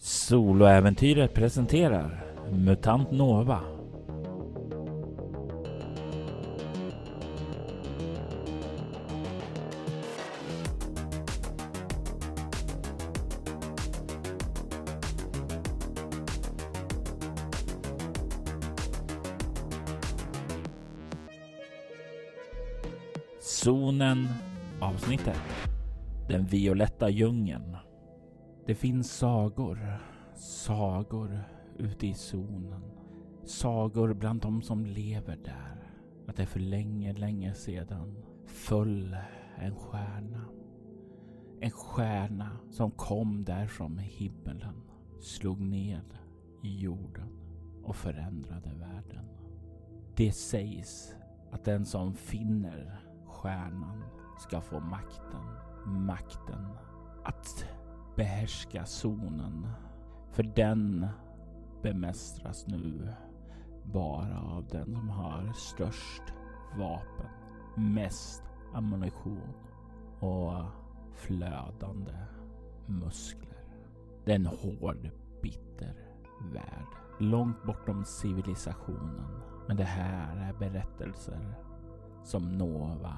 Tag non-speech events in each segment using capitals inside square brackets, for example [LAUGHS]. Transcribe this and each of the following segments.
Soloäventyret presenterar MUTANT NOVA. Zonen avsnittet. Den violetta djungeln. Det finns sagor, sagor ute i zonen. Sagor bland de som lever där. Att det för länge, länge sedan föll en stjärna. En stjärna som kom där från himmelen, slog ned i jorden och förändrade världen. Det sägs att den som finner stjärnan ska få makten. Makten att behärska zonen. För den bemästras nu bara av den som har störst vapen, mest ammunition och flödande muskler. Det är en hård, bitter värld. Långt bortom civilisationen. Men det här är berättelser som Nova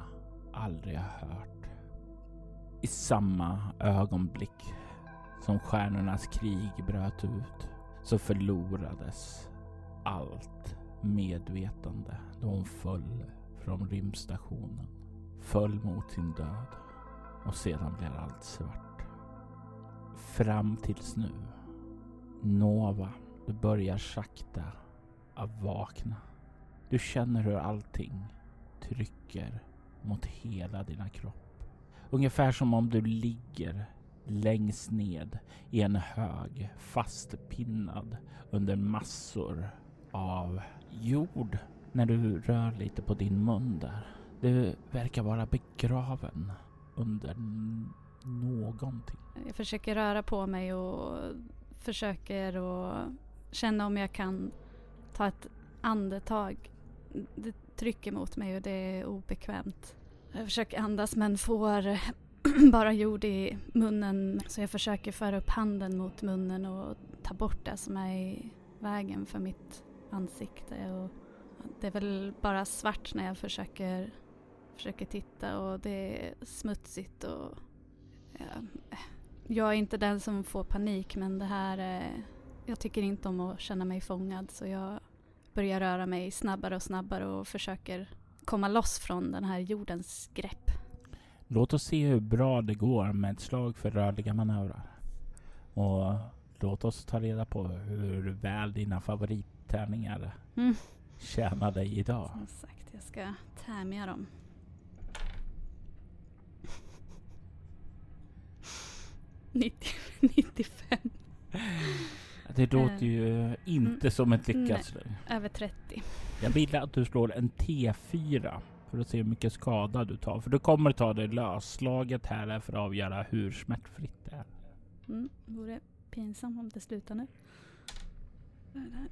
aldrig har hört. I samma ögonblick som stjärnornas krig bröt ut så förlorades allt medvetande då hon föll från rymdstationen. Föll mot sin död och sedan blev allt svart. Fram tills nu. Nova, du börjar sakta att vakna. Du känner hur allting trycker mot hela dina kropp. Ungefär som om du ligger längst ned i en hög fastpinnad under massor av jord när du rör lite på din mun där. Du verkar vara begraven under någonting. Jag försöker röra på mig och försöker att känna om jag kan ta ett andetag. Det trycker mot mig och det är obekvämt. Jag försöker andas men får [CLEARS THROAT] bara jord i munnen så jag försöker föra upp handen mot munnen och ta bort det som är i vägen för mitt ansikte. Och det är väl bara svart när jag försöker, försöker titta och det är smutsigt och ja, jag är inte den som får panik men det här är, jag tycker inte om att känna mig fångad så jag börjar röra mig snabbare och snabbare och försöker komma loss från den här jordens grepp. Låt oss se hur bra det går med ett slag för rörliga manövrar. Och låt oss ta reda på hur väl dina favorittärningar Mm. tjänar dig idag. Som sagt, jag ska tämja dem. [LAUGHS] Nittio, 95, Det låter ju inte som ett lyckat slag. över 30. Jag vill att du slår en T4 för att se hur mycket skada du tar. För du kommer ta det lös. Slaget här är för att avgöra hur smärtfritt det är. Mm, vore pinsamt om det slutar nu.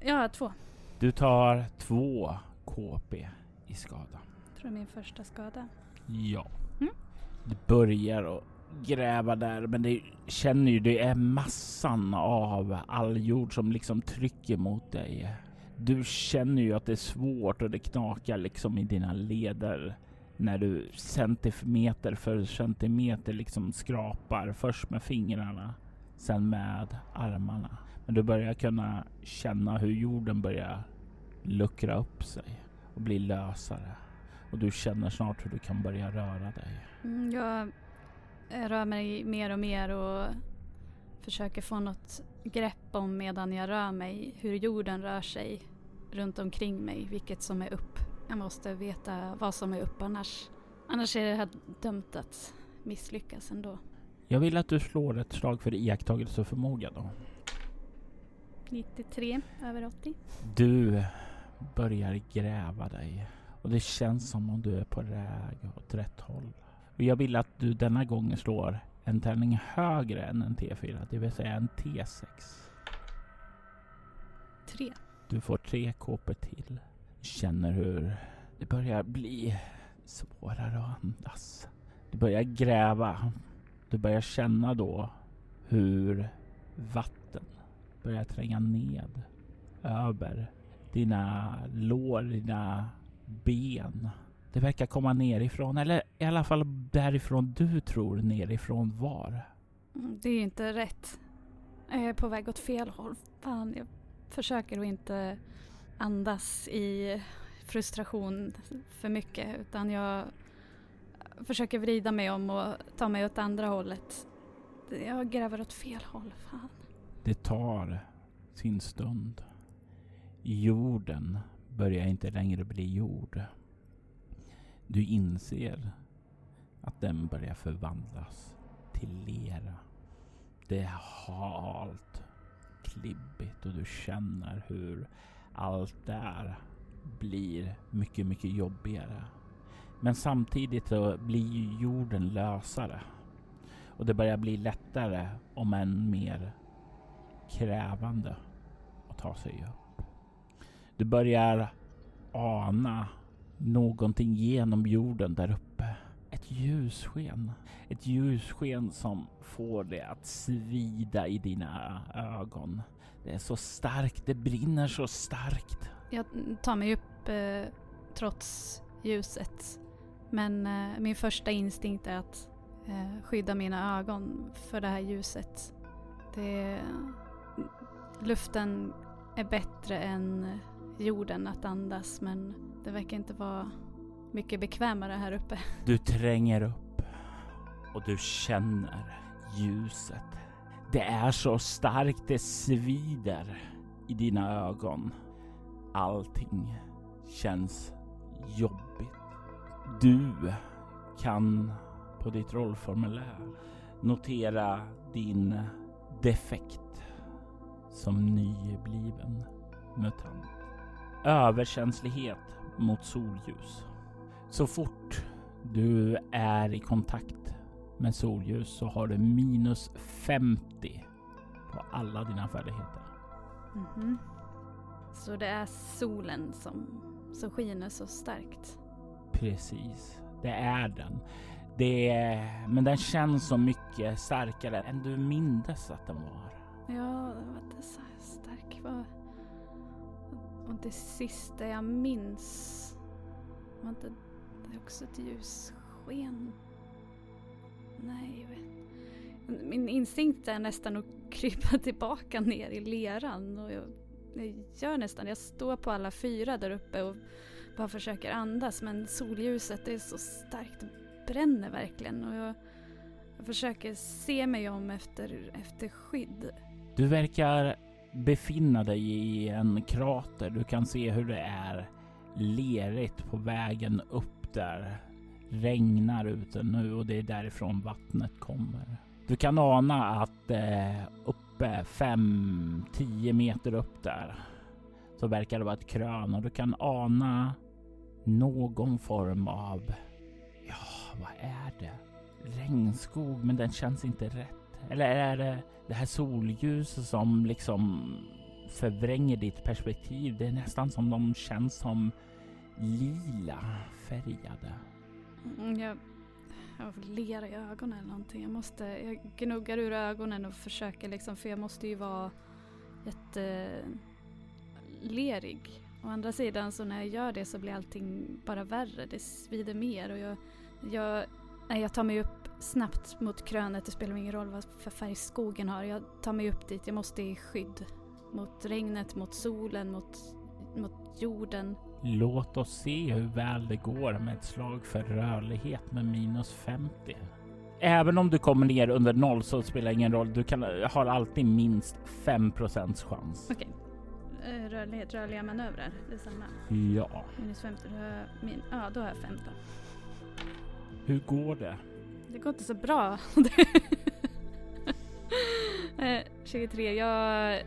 Ja, två. Du tar två KP i skada. Jag tror det är min första skada. Ja. Mm. Du börjar att gräva där men det känner ju det är massan av all jord som liksom trycker mot dig. Du känner ju att det är svårt och det knakar liksom i dina leder när du centimeter för centimeter liksom skrapar först med fingrarna, sen med armarna. Men du börjar kunna känna hur jorden börjar luckra upp sig och bli lösare. Och du känner snart hur du kan börja röra dig. Mm, jag jag rör mig mer och mer och försöker få något grepp om medan jag rör mig hur jorden rör sig runt omkring mig, vilket som är upp. Jag måste veta vad som är upp annars, annars är det här dömt att misslyckas ändå. Jag vill att du slår ett slag för iakttagelseförmåga då. 93 över 80. Du börjar gräva dig och det känns som om du är på väg åt rätt håll. Och jag vill att du denna gång slår en tärning högre än en T4, det vill säga en T6. 3. Du får tre KP till. Känner hur det börjar bli svårare att andas. Du börjar gräva. Du börjar känna då hur vatten börjar tränga ned över dina lår, dina ben. Det verkar komma nerifrån, eller i alla fall därifrån du tror nerifrån var. Mm, det är inte rätt. Jag är på väg åt fel håll. Fan, jag försöker att inte andas i frustration för mycket utan jag försöker vrida mig om och ta mig åt andra hållet. Jag gräver åt fel håll, fan. Det tar sin stund. Jorden börjar inte längre bli jord. Du inser att den börjar förvandlas till lera. Det är halt, klibbigt och du känner hur allt där blir mycket, mycket jobbigare. Men samtidigt så blir ju jorden lösare och det börjar bli lättare om än mer krävande att ta sig upp. Du börjar ana någonting genom jorden där uppe. Ett ljussken. Ett ljussken som får det att svida i dina ögon. Det är så starkt, det brinner så starkt. Jag tar mig upp eh, trots ljuset. Men eh, min första instinkt är att eh, skydda mina ögon för det här ljuset. Det, luften är bättre än jorden att andas men det verkar inte vara mycket bekvämare här uppe. Du tränger upp och du känner ljuset. Det är så starkt det svider i dina ögon. Allting känns jobbigt. Du kan på ditt rollformulär notera din defekt som nybliven mutant. Överkänslighet mot solljus. Så fort du är i kontakt med solljus så har du minus 50 på alla dina färdigheter. Mm -hmm. Så det är solen som, som skiner så starkt? Precis, det är den. Det är, men den känns så mycket starkare än du mindes att den var. Ja, den var inte så stark. Och det sista jag minns var inte det är också ett ljussken. Nej, jag vet. Min instinkt är nästan att krypa tillbaka ner i leran. Och jag, jag gör nästan Jag står på alla fyra där uppe och bara försöker andas. Men solljuset är så starkt. Det bränner verkligen. Och jag, jag försöker se mig om efter, efter skydd. Du verkar befinna dig i en krater. Du kan se hur det är lerigt på vägen upp där. Regnar ute nu och det är därifrån vattnet kommer. Du kan ana att eh, uppe 5-10 meter upp där så verkar det vara ett krön och du kan ana någon form av, ja vad är det? Regnskog men den känns inte rätt. Eller är det det här solljuset som liksom förvränger ditt perspektiv? Det är nästan som de känns som lila färgade. Mm, jag, jag får lera i ögonen eller någonting. Jag måste, jag gnuggar ur ögonen och försöker liksom, för jag måste ju vara jättelerig. Eh, Å andra sidan så när jag gör det så blir allting bara värre. Det svider mer och jag, jag, jag tar mig upp snabbt mot krönet. Det spelar ingen roll vad för färg skogen har. Jag tar mig upp dit. Jag måste i skydd. Mot regnet, mot solen, mot, mot jorden. Låt oss se hur väl det går med ett slag för rörlighet med minus 50. Även om du kommer ner under noll så spelar det ingen roll. Du kan, har alltid minst 5 chans. Okej. Eh, rörlighet, rörliga manövrar, det är samma? Ja. Minus 50, då har jag, min, ja, då har jag 15. Hur går det? Det går inte så bra. 23. [LAUGHS] Eh, jag,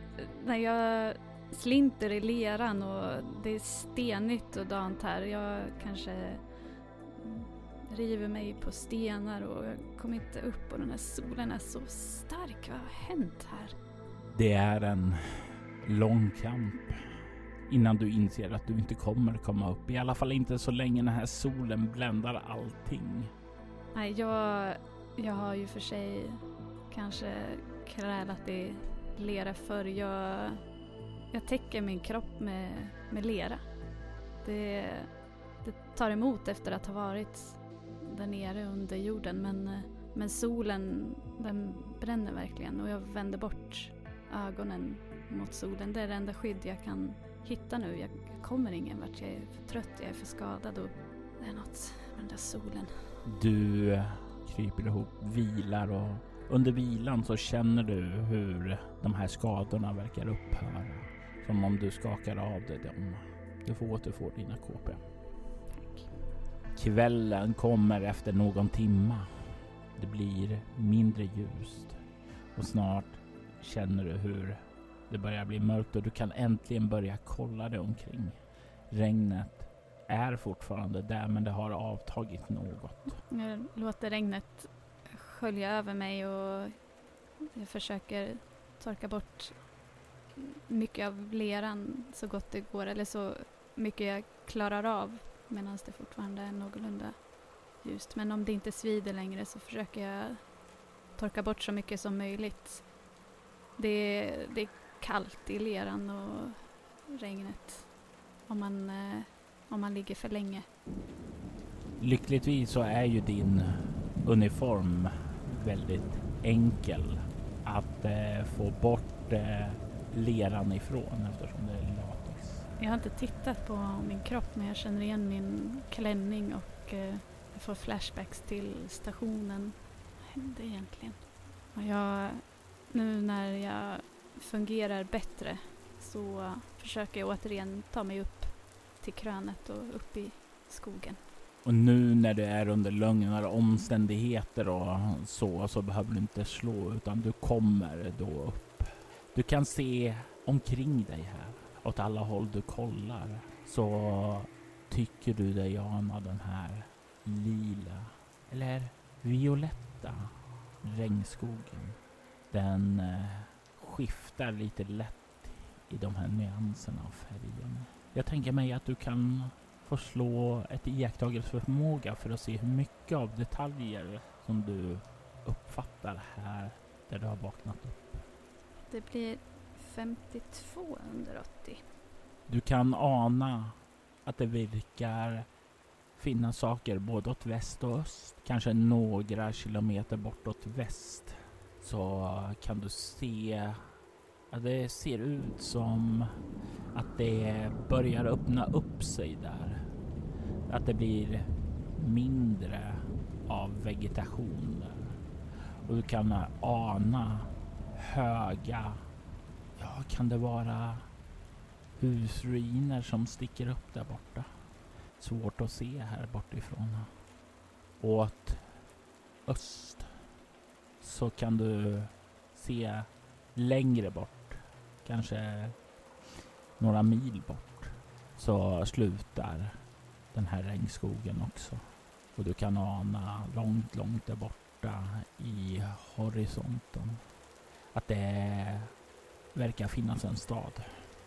när jag slinter i leran och det är stenigt och dant här. Jag kanske river mig på stenar och jag kommer inte upp och den här solen är så stark. Vad har hänt här? Det är en lång kamp innan du inser att du inte kommer komma upp. I alla fall inte så länge den här solen bländar allting. Nej, jag, jag har ju för sig kanske krälat i lera förr. Jag, jag täcker min kropp med, med lera. Det, det tar emot efter att ha varit där nere under jorden men, men solen den bränner verkligen och jag vänder bort ögonen mot solen. Det är det enda skydd jag kan hitta nu. Jag kommer ingen vart. Jag är för trött, jag är för skadad och det är något med den där solen. Du eh, kryper ihop, vilar och under vilan så känner du hur de här skadorna verkar upphöra. Som om du skakar av dig dem. Du får återfå dina KP. Kvällen kommer efter någon timma. Det blir mindre ljust och snart känner du hur det börjar bli mörkt och du kan äntligen börja kolla dig omkring. Regnet är fortfarande där men det har avtagit något. Jag låter regnet skölja över mig och jag försöker torka bort mycket av leran så gott det går eller så mycket jag klarar av medan det fortfarande är någorlunda ljust. Men om det inte svider längre så försöker jag torka bort så mycket som möjligt. Det, det är kallt i leran och regnet om man, eh, om man ligger för länge. Lyckligtvis så är ju din uniform väldigt enkel att eh, få bort eh, leran ifrån eftersom det är latex. Jag har inte tittat på min kropp men jag känner igen min klänning och eh, jag får flashbacks till stationen. Vad hände egentligen? Och jag, nu när jag fungerar bättre så försöker jag återigen ta mig upp till krönet och upp i skogen. Och nu när det är under lugnare omständigheter och så, så behöver du inte slå utan du kommer då upp. Du kan se omkring dig här, åt alla håll du kollar, så tycker du dig ana den här lila eller violetta regnskogen. Den eh, skiftar lite lätt i de här nyanserna av färgen. Jag tänker mig att du kan får slå ett iakttagelseförmåga för att se hur mycket av detaljer som du uppfattar här där du har vaknat upp. Det blir 52 under 80. Du kan ana att det verkar finnas saker både åt väst och öst. Kanske några kilometer bortåt väst så kan du se att det ser ut som att det börjar öppna upp sig där. Att det blir mindre av vegetation där. Och du kan ana höga, ja kan det vara husruiner som sticker upp där borta. Svårt att se här bortifrån. Åt öst så kan du se längre bort, kanske några mil bort, så slutar den här regnskogen också. Och du kan ana långt, långt där borta i horisonten att det verkar finnas en stad.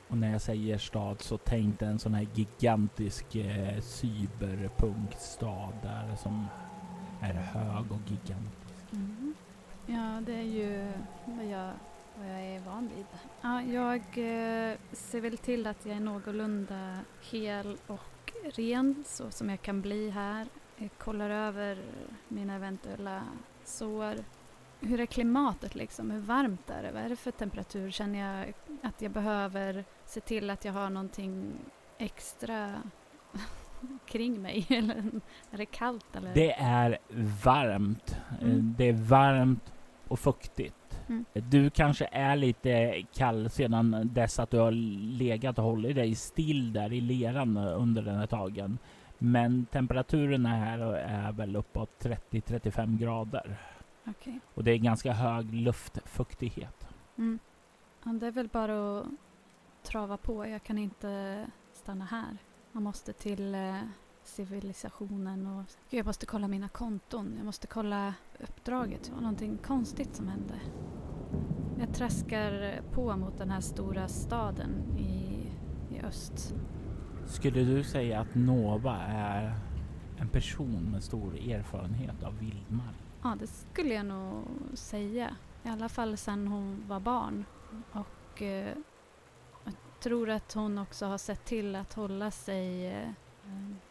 Och när jag säger stad så tänkte jag en sån här gigantisk eh, cyberpunkstad där som är hög och gigantisk. Mm. Ja, det är ju vad jag vad jag är van vid. Ja, jag eh, ser väl till att jag är någorlunda hel och ren så som jag kan bli här. Jag kollar över mina eventuella sår. Hur är klimatet liksom? Hur varmt är det? Vad är det för temperatur? Känner jag att jag behöver se till att jag har någonting extra [LAUGHS] kring mig? [LAUGHS] Eller är det kallt? Eller? Det är varmt. Mm. Det är varmt och fuktigt. Mm. Du kanske är lite kall sedan dess att du har legat och hållit dig still där i leran under den här tagen. Men temperaturen här är väl uppåt 30-35 grader. Okay. Och det är ganska hög luftfuktighet. Mm. Ja, det är väl bara att trava på. Jag kan inte stanna här. Man måste till eh, civilisationen och jag måste kolla mina konton. Jag måste kolla uppdraget. Det var någonting konstigt som hände. Jag traskar på mot den här stora staden i, i öst. Skulle du säga att Nova är en person med stor erfarenhet av vildmark? Ja, det skulle jag nog säga. I alla fall sedan hon var barn. och eh, jag tror att hon också har sett till att hålla sig eh,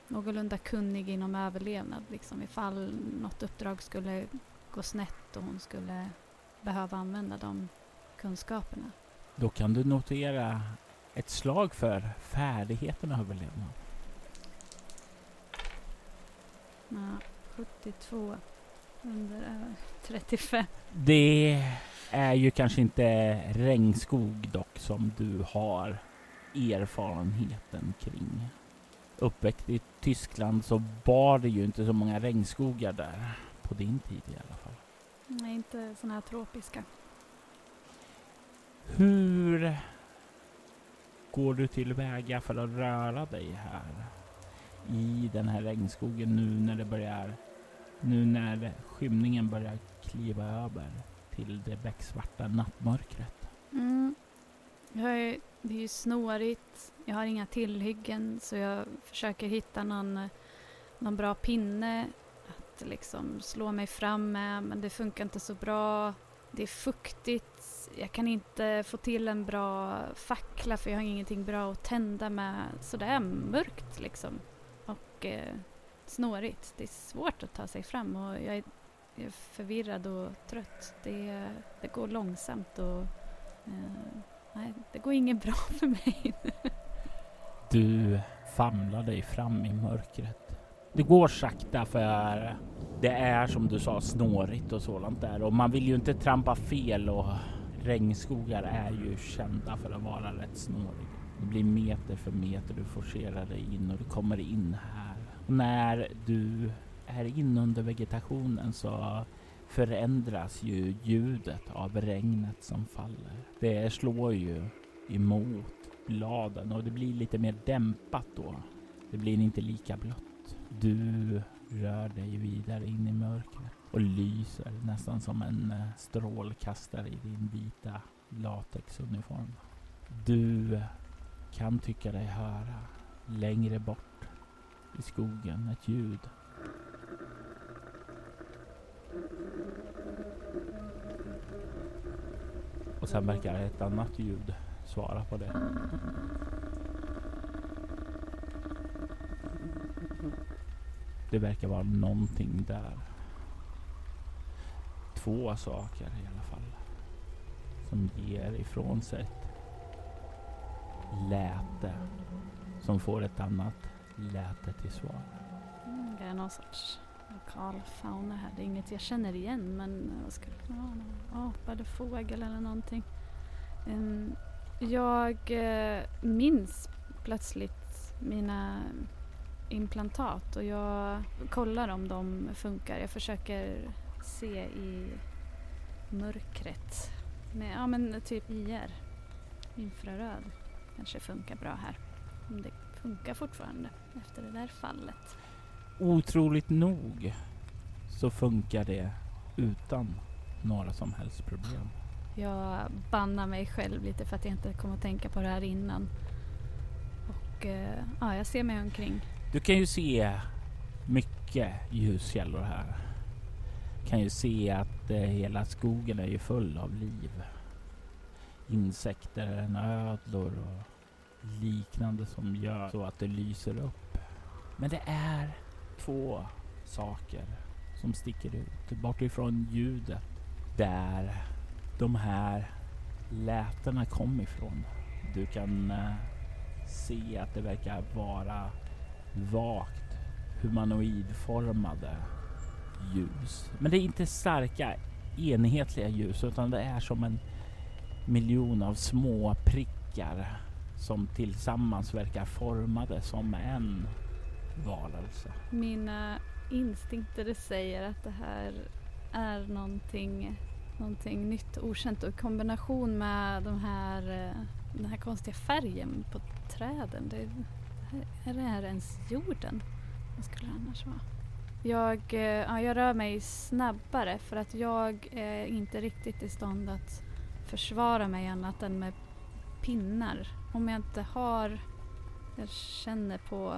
någorlunda kunnig inom överlevnad. Liksom, ifall något uppdrag skulle gå snett och hon skulle behöva använda de kunskaperna. Då kan du notera ett slag för färdigheten överlevnad. Ja, 72 under eh, 35. Det är ju kanske inte regnskog dock som du har erfarenheten kring. Uppväxt i Tyskland så var det ju inte så många regnskogar där på din tid i alla fall. Nej, inte sådana här tropiska. Hur går du tillväga för att röra dig här i den här regnskogen nu när det börjar nu när skymningen börjar kliva över till det becksvarta nattmörkret? Mm. Jag är, det är ju snårigt. Jag har inga tillhyggen så jag försöker hitta någon, någon bra pinne att liksom slå mig fram med men det funkar inte så bra. Det är fuktigt. Jag kan inte få till en bra fackla för jag har ingenting bra att tända med. Så det är mörkt liksom. Och eh, snårigt. Det är svårt att ta sig fram och jag är, jag är förvirrad och trött. Det, det går långsamt och eh, nej, det går inget bra [LAUGHS] för mig. Du famlar dig fram i mörkret. Det går sakta för det är som du sa snårigt och sådant där och man vill ju inte trampa fel och regnskogar är ju kända för att vara rätt snåriga. Det blir meter för meter du forcerar dig in och du kommer in här. Och när du är in under vegetationen så förändras ju ljudet av regnet som faller. Det slår ju emot bladen och det blir lite mer dämpat då. Det blir inte lika blött. Du rör dig vidare in i mörkret och lyser nästan som en eh, strålkastare i din vita latexuniform. Du kan tycka dig höra längre bort i skogen ett ljud. Och sen verkar ett annat ljud svara på det. Det verkar vara någonting där. Två saker i alla fall. Som ger ifrån sig ett läte. Som får ett annat läte till svar. Mm, det är någon sorts lokal fauna här. Det är inget jag känner igen men vad skulle det vara? Någon apa eller fågel eller någonting. Um, jag uh, minns plötsligt mina implantat och jag kollar om de funkar. Jag försöker se i mörkret med ja, men typ IR, infraröd, kanske funkar bra här. Om det funkar fortfarande efter det där fallet. Otroligt nog så funkar det utan några som helst problem. Jag bannar mig själv lite för att jag inte kom att tänka på det här innan. Och eh, ja, jag ser mig omkring. Du kan ju se mycket ljuskällor här. Kan ju se att eh, hela skogen är ju full av liv. Insekter, ödlor och liknande som gör så att det lyser upp. Men det är två saker som sticker ut bortifrån ljudet där de här lätena kom ifrån. Du kan eh, se att det verkar vara vagt humanoidformade ljus. Men det är inte starka enhetliga ljus utan det är som en miljon av små prickar som tillsammans verkar formade som en varelse. Mina instinkter säger att det här är någonting, någonting nytt och okänt och i kombination med de här, eh, den här konstiga färgen på träden. Det, är det här ens jorden? Vad skulle det annars vara? Jag, eh, ja, jag rör mig snabbare för att jag är inte riktigt i stånd att försvara mig annat än med pinnar. Om jag inte har... Jag känner på...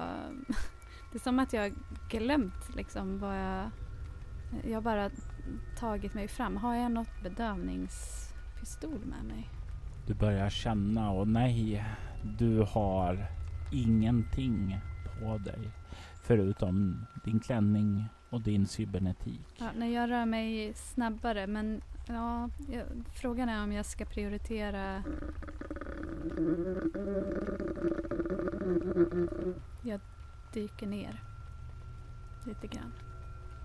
[LAUGHS] Det är som att jag glömt liksom vad jag... Jag har bara tagit mig fram. Har jag något bedövningspistol med mig? Du börjar känna och nej, du har ingenting på dig förutom din klänning och din cybernetik. Ja, när jag rör mig snabbare men ja, frågan är om jag ska prioritera Jag dyker ner lite grann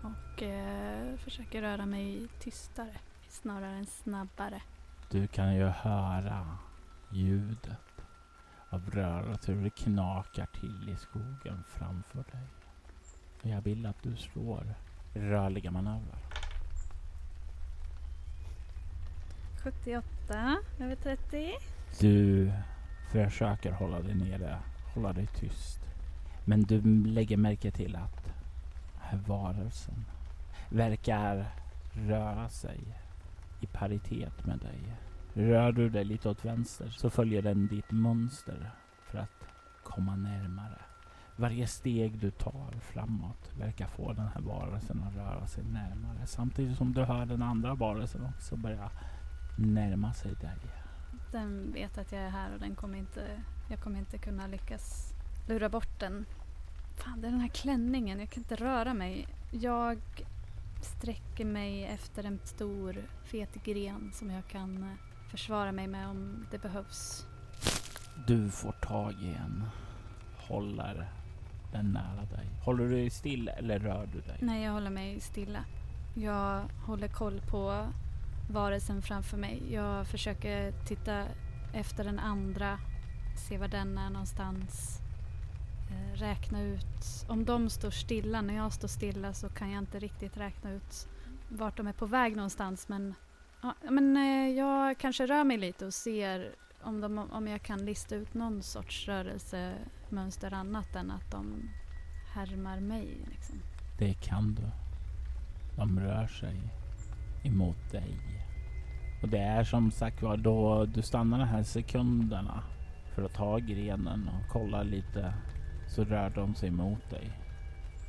och eh, försöker röra mig tystare snarare än snabbare. Du kan ju höra ljudet av rörelse, hur det knakar till i skogen framför dig. Jag vill att du slår rörliga manövrar. 78 över 30. Du försöker hålla dig nere, hålla dig tyst. Men du lägger märke till att den här varelsen verkar röra sig i paritet med dig. Rör du dig lite åt vänster så följer den ditt mönster för att komma närmare. Varje steg du tar framåt verkar få den här varelsen att röra sig närmare. Samtidigt som du hör den andra varelsen också börja närma sig dig. Den vet att jag är här och den kommer inte, jag kommer inte kunna lyckas lura bort den. Fan, det är den här klänningen. Jag kan inte röra mig. Jag sträcker mig efter en stor fet gren som jag kan eh, försvara mig med om det behövs. Du får tag i en. Håller den nära dig. Håller du dig still eller rör du dig? Nej, jag håller mig stilla. Jag håller koll på varelsen framför mig. Jag försöker titta efter den andra, se var den är någonstans. Eh, räkna ut, om de står stilla, när jag står stilla så kan jag inte riktigt räkna ut vart de är på väg någonstans men, ja, men eh, jag kanske rör mig lite och ser om, de, om jag kan lista ut någon sorts rörelsemönster annat än att de härmar mig. Liksom. Det kan du. De rör sig emot dig. Och det är som sagt var då du stannar de här sekunderna för att ta grenen och kolla lite så rör de sig mot dig.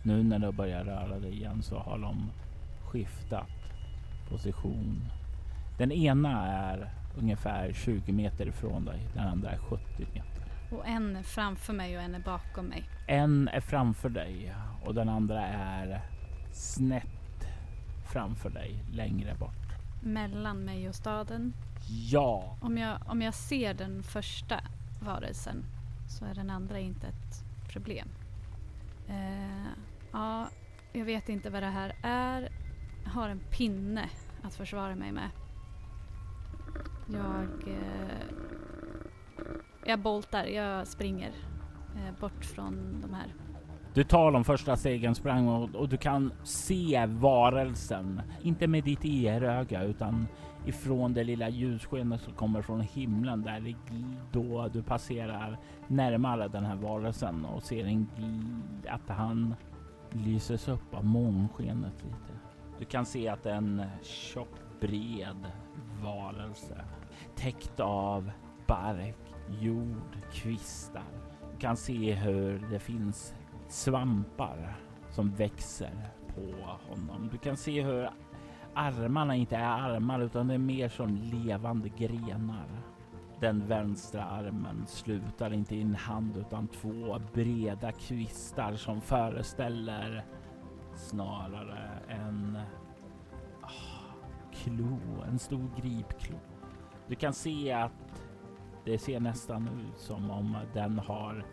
Nu när du börjar röra dig igen så har de skiftat position. Den ena är ungefär 20 meter ifrån dig. Den andra är 70 meter. Och en är framför mig och en är bakom mig. En är framför dig och den andra är snett framför dig längre bort. Mellan mig och staden. Ja, Om jag, om jag ser den första varelsen så är den andra inte ett problem. Eh, ja, jag vet inte vad det här är. Jag har en pinne att försvara mig med. Jag... Eh, jag boltar, jag springer eh, bort från de här. Du tar de första stegen, sprang och, och du kan se varelsen. Inte med ditt eröga utan ifrån det lilla ljusskenet som kommer från himlen där då du passerar närmare den här varelsen och ser en att han lyses upp av månskenet lite. Du kan se att det är en tjock, bred varelse täckt av bark, jord, kvistar. Du kan se hur det finns svampar som växer på honom. Du kan se hur armarna inte är armar utan det är mer som levande grenar. Den vänstra armen slutar inte i en hand utan två breda kvistar som föreställer snarare en oh, klo, en stor gripklo. Du kan se att det ser nästan ut som om den har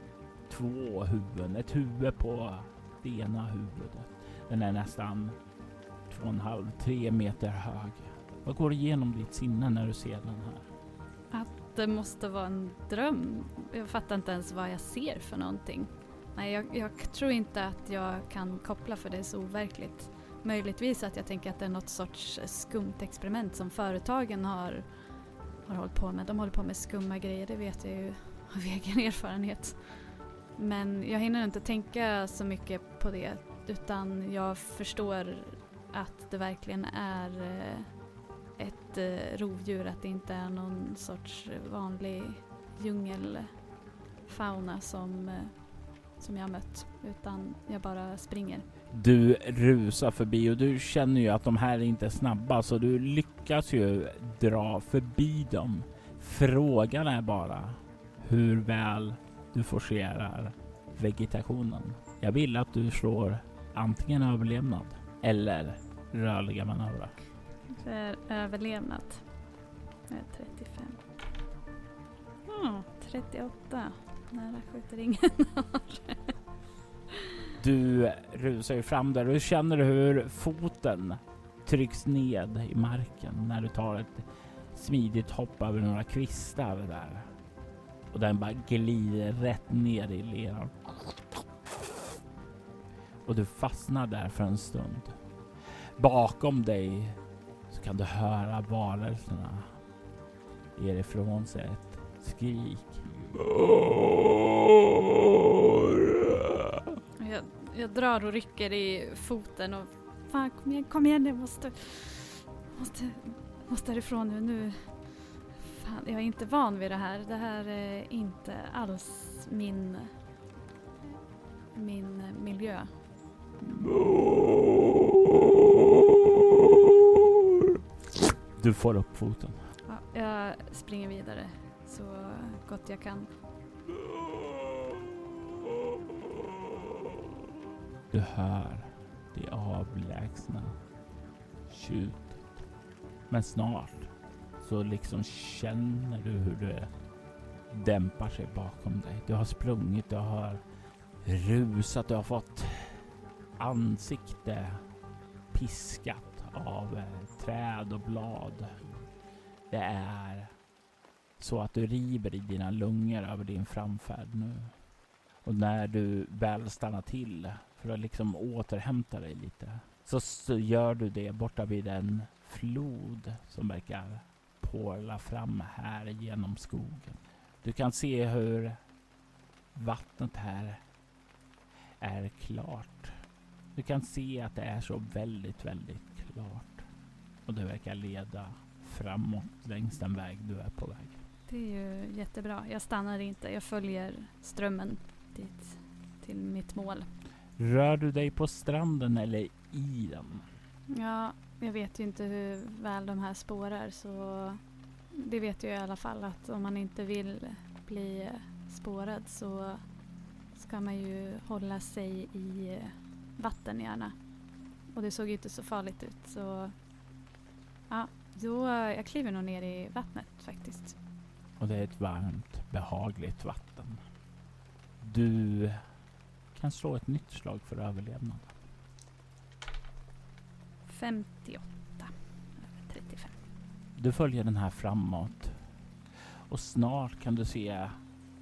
två huvuden. Ett huvud på det ena huvudet. Den är nästan två och en halv, tre meter hög. Vad går igenom ditt sinne när du ser den här? Att det måste vara en dröm. Jag fattar inte ens vad jag ser för någonting. Nej, jag, jag tror inte att jag kan koppla för det är så overkligt. Möjligtvis att jag tänker att det är något sorts skumt experiment som företagen har, har hållit på med. De håller på med skumma grejer, det vet jag ju av [LAUGHS] egen erfarenhet. Men jag hinner inte tänka så mycket på det utan jag förstår att det verkligen är eh, ett eh, rovdjur, att det inte är någon sorts vanlig djungelfauna som, eh, som jag har mött. Utan jag bara springer. Du rusar förbi och du känner ju att de här inte är snabba så du lyckas ju dra förbi dem Frågan är bara hur väl du forcerar vegetationen. Jag vill att du slår antingen överlevnad eller rörliga manövrar. För överlevnad. Jag är 35. Mm, 38. Nära skjuter ingen [LAUGHS] Du rusar ju fram där och du känner hur foten trycks ned i marken när du tar ett smidigt hopp över några kvistar där. Och den bara glider rätt ner i leran. Och du fastnar där för en stund. Bakom dig så kan du höra varelserna ger ifrån sig ett skrik. Jag, jag drar och rycker i foten och fan kom igen, kom igen jag måste, måste, måste härifrån nu. nu. Fan, jag är inte van vid det här. Det här är inte alls min, min miljö. Du får upp foten. Ja, jag springer vidare så gott jag kan. Du hör det avlägsna tjutet. Men snart så liksom känner du hur det dämpar sig bakom dig. Du har sprungit, du har rusat, du har fått ansikte piskat av eh, träd och blad. Det är så att du river i dina lungor över din framfärd nu. Och när du väl stannar till för att liksom återhämta dig lite så, så gör du det borta vid en flod som verkar porla fram här genom skogen. Du kan se hur vattnet här är klart. Du kan se att det är så väldigt, väldigt klart. Och det verkar leda framåt längs den väg du är på väg. Det är ju jättebra. Jag stannar inte. Jag följer strömmen dit till mitt mål. Rör du dig på stranden eller i den? Ja, jag vet ju inte hur väl de här spårar så det vet jag i alla fall att om man inte vill bli spårad så ska man ju hålla sig i vatten gärna. Och det såg ju inte så farligt ut så ja, då jag kliver nog ner i vattnet faktiskt. Och det är ett varmt, behagligt vatten. Du kan slå ett nytt slag för överlevnad. 58 över 35. Du följer den här framåt och snart kan du se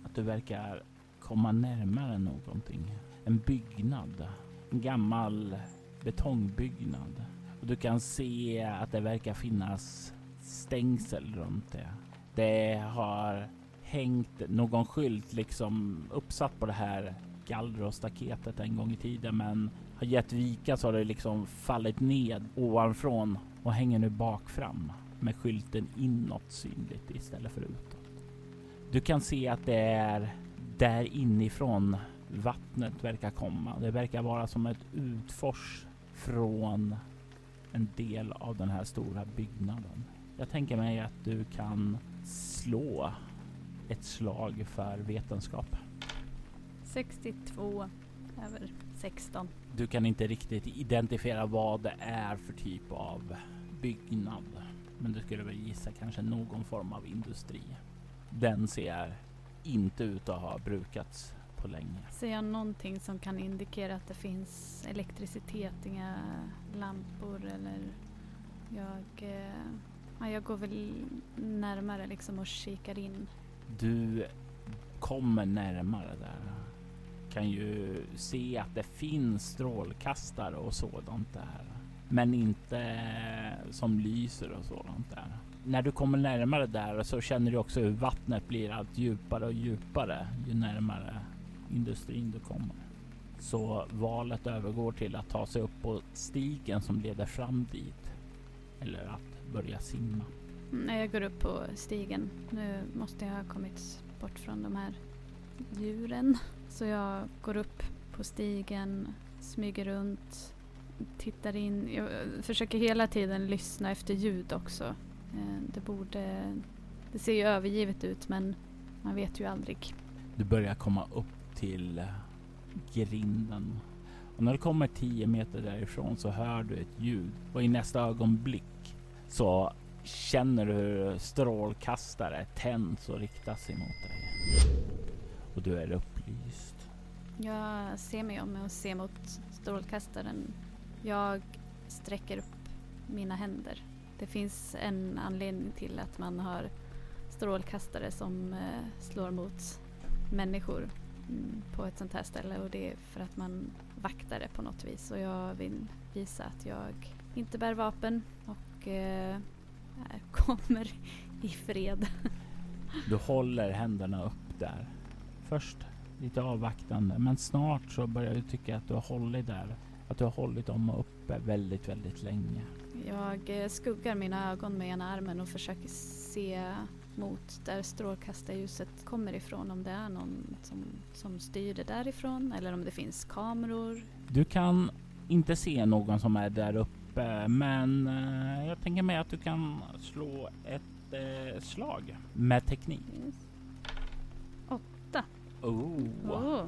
att du verkar komma närmare någonting. En byggnad. En gammal betongbyggnad. Och du kan se att det verkar finnas stängsel runt det. Det har hängt någon skylt liksom uppsatt på det här gallret och staketet en gång i tiden men har gett vika så har det liksom fallit ned ovanifrån och hänger nu bak fram med skylten inåt synligt istället för utåt. Du kan se att det är där inifrån vattnet verkar komma. Det verkar vara som ett utfors från en del av den här stora byggnaden. Jag tänker mig att du kan slå ett slag för vetenskap. 62 över 16. Du kan inte riktigt identifiera vad det är för typ av byggnad. Men du skulle väl gissa kanske någon form av industri. Den ser inte ut att ha brukats på länge. Ser jag någonting som kan indikera att det finns elektricitet, inga lampor eller jag, eh, ja, jag går väl närmare liksom och kikar in. Du kommer närmare där. Kan ju se att det finns strålkastare och sådant där. Men inte eh, som lyser och sådant där. När du kommer närmare där så känner du också hur vattnet blir allt djupare och djupare ju närmare industrin du kommer. Så valet övergår till att ta sig upp på stigen som leder fram dit. Eller att börja simma. Jag går upp på stigen. Nu måste jag ha kommit bort från de här djuren. Så jag går upp på stigen, smyger runt, tittar in. Jag eh, försöker hela tiden lyssna efter ljud också. Eh, det borde Det ser ju övergivet ut men man vet ju aldrig. Du börjar komma upp till eh, grinden. Och när du kommer 10 meter därifrån så hör du ett ljud och i nästa ögonblick så känner du hur strålkastare tänds och riktas emot dig. Och du är upplyst. Jag ser mig om och ser mot strålkastaren. Jag sträcker upp mina händer. Det finns en anledning till att man har strålkastare som eh, slår mot människor mm, på ett sånt här ställe och det är för att man vaktar det på något vis och jag vill visa att jag inte bär vapen och eh, [LAUGHS] kommer i fred. Du håller händerna upp där. Först lite avvaktande men snart så börjar du tycka att du har hållit där. Att du har hållit dem uppe väldigt, väldigt länge. Jag eh, skuggar mina ögon med ena armen och försöker se mot där strålkastarljuset kommer ifrån. Om det är någon som, som styr det därifrån eller om det finns kameror. Du kan inte se någon som är där uppe men eh, jag tänker mig att du kan slå ett eh, slag med teknik. Yes. Oh. Oh.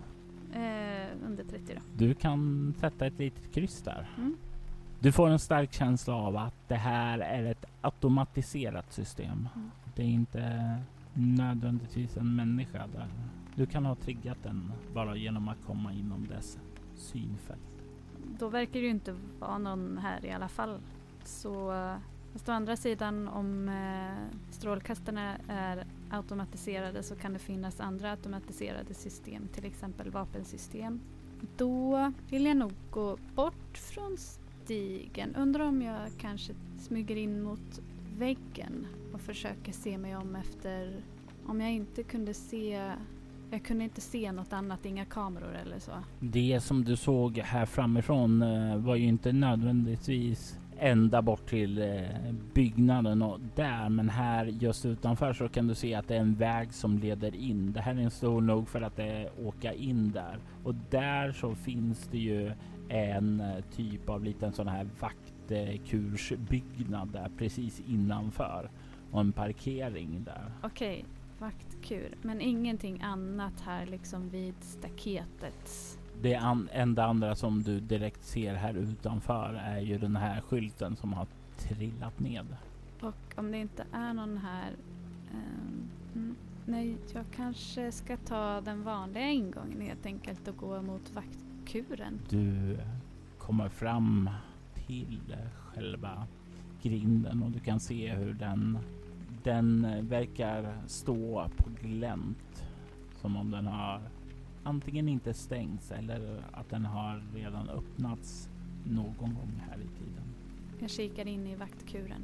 Eh, under 30 då. Du kan sätta ett litet kryss där. Mm. Du får en stark känsla av att det här är ett automatiserat system. Mm. Det är inte nödvändigtvis en människa där. Du kan ha triggat den bara genom att komma inom dess synfält. Då verkar det ju inte vara någon här i alla fall. Så eh, fast å andra sidan om eh, strålkastarna är automatiserade så kan det finnas andra automatiserade system, till exempel vapensystem. Då vill jag nog gå bort från stigen. Undrar om jag kanske smyger in mot väggen och försöker se mig om efter om jag inte kunde se jag kunde inte se något annat, inga kameror eller så. Det som du såg här framifrån eh, var ju inte nödvändigtvis ända bort till eh, byggnaden och där, men här just utanför så kan du se att det är en väg som leder in. Det här är en stor nog för att eh, åka in där och där så finns det ju en eh, typ av liten sån här vaktkursbyggnad där precis innanför och en parkering där. Okej, vaktkur. Men ingenting annat här liksom vid staketet. Det an enda andra som du direkt ser här utanför är ju den här skylten som har trillat ned. Och om det inte är någon här. mm, nej, jag kanske ska ta den vanliga ingången helt enkelt och gå mot vaktkuren. Du kommer fram till själva grinden och du kan se hur den, den verkar stå på glänt. Som om den har antingen inte stängts eller att den har redan öppnats någon gång här i tiden. Jag kikar in i vaktkuren.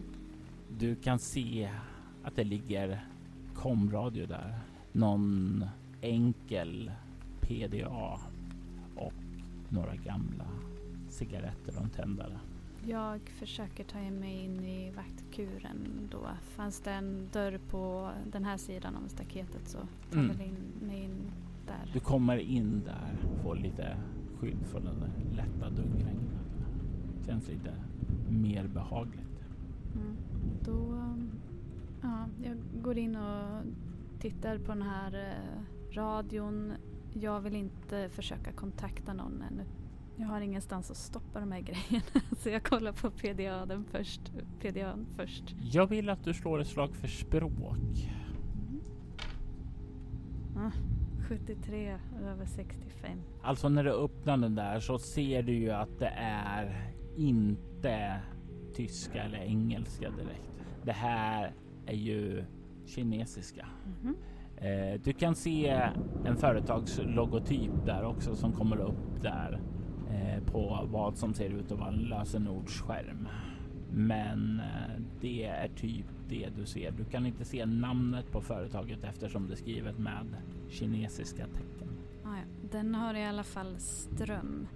Du kan se att det ligger komradio där. Någon enkel PDA och några gamla cigaretter och en tändare. Jag försöker ta mig in i vaktkuren då. Fanns det en dörr på den här sidan om staketet så tar Mm. väl in mig in där. Du kommer in där, får lite skydd från den lätta duggregnet. Känns lite mer behagligt. Mm. Då, ja, jag går in och tittar på den här eh, radion. Jag vill inte försöka kontakta någon ännu. Jag har ingenstans att stoppa de här grejerna. [LAUGHS] Så jag kollar på PDA den först. PDA först. Jag vill att du slår ett slag för språk. Ah, 73 över 65. Alltså när du öppnar den där så ser du ju att det är inte tyska eller engelska direkt. Det här är ju kinesiska. Mhm. Eh, du kan se en företagslogotyp där också som kommer upp där eh, på vad som ser ut att vara en lösenordsskärm. Men eh, det är typ det du ser. Du kan inte se namnet på företaget eftersom det är skrivet med kinesiska tecken. Ah, ja. Den har i alla fall ström.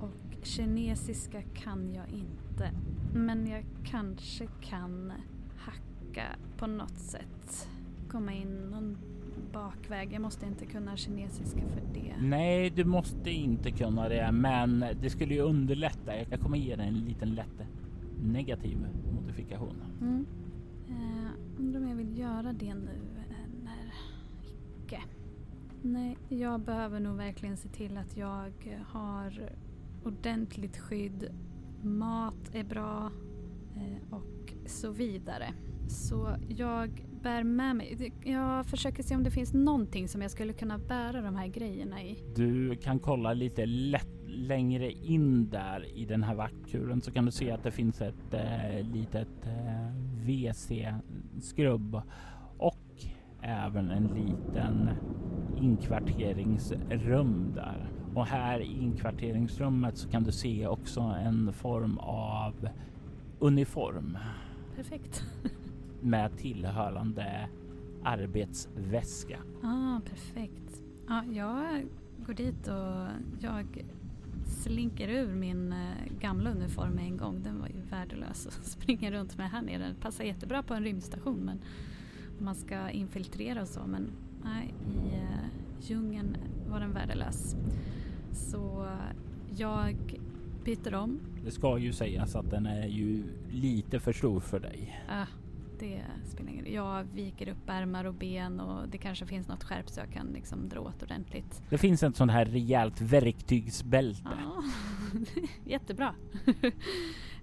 Och kinesiska kan jag inte. Men jag kanske kan hacka på något sätt. Komma in någon bakväg. Jag måste inte kunna kinesiska för det. Nej, du måste inte kunna det, men det skulle ju underlätta. Jag kommer ge dig en liten lätt negativ modifikation. Mm. Undrar om jag vill göra det nu eller icke. Nej, jag behöver nog verkligen se till att jag har ordentligt skydd. Mat är bra eh, och så vidare. Så jag bär med mig. Jag försöker se om det finns någonting som jag skulle kunna bära de här grejerna i. Du kan kolla lite lätt längre in där i den här vaktkuren så kan du se att det finns ett eh, litet eh, WC-skrubb och även en liten inkvarteringsrum där. Och här i inkvarteringsrummet så kan du se också en form av uniform. Perfekt. [LAUGHS] med tillhörande arbetsväska. Ah, perfekt. Ja, jag går dit och jag slinker ur min eh, gamla uniform en gång. Den var ju värdelös att [LAUGHS] springa runt med här nere. Den passar jättebra på en rymdstation men om man ska infiltrera och så. Men nej, i uh, djungeln var den värdelös. Så jag byter om. Det ska ju sägas att den är ju lite för stor för dig. Ah, det spelar ingen roll. Jag viker upp ärmar och ben och det kanske finns något skärp så jag kan liksom dra åt ordentligt. Det finns ett sånt här rejält verktygsbälte. Ja, [LAUGHS] jättebra. [LAUGHS]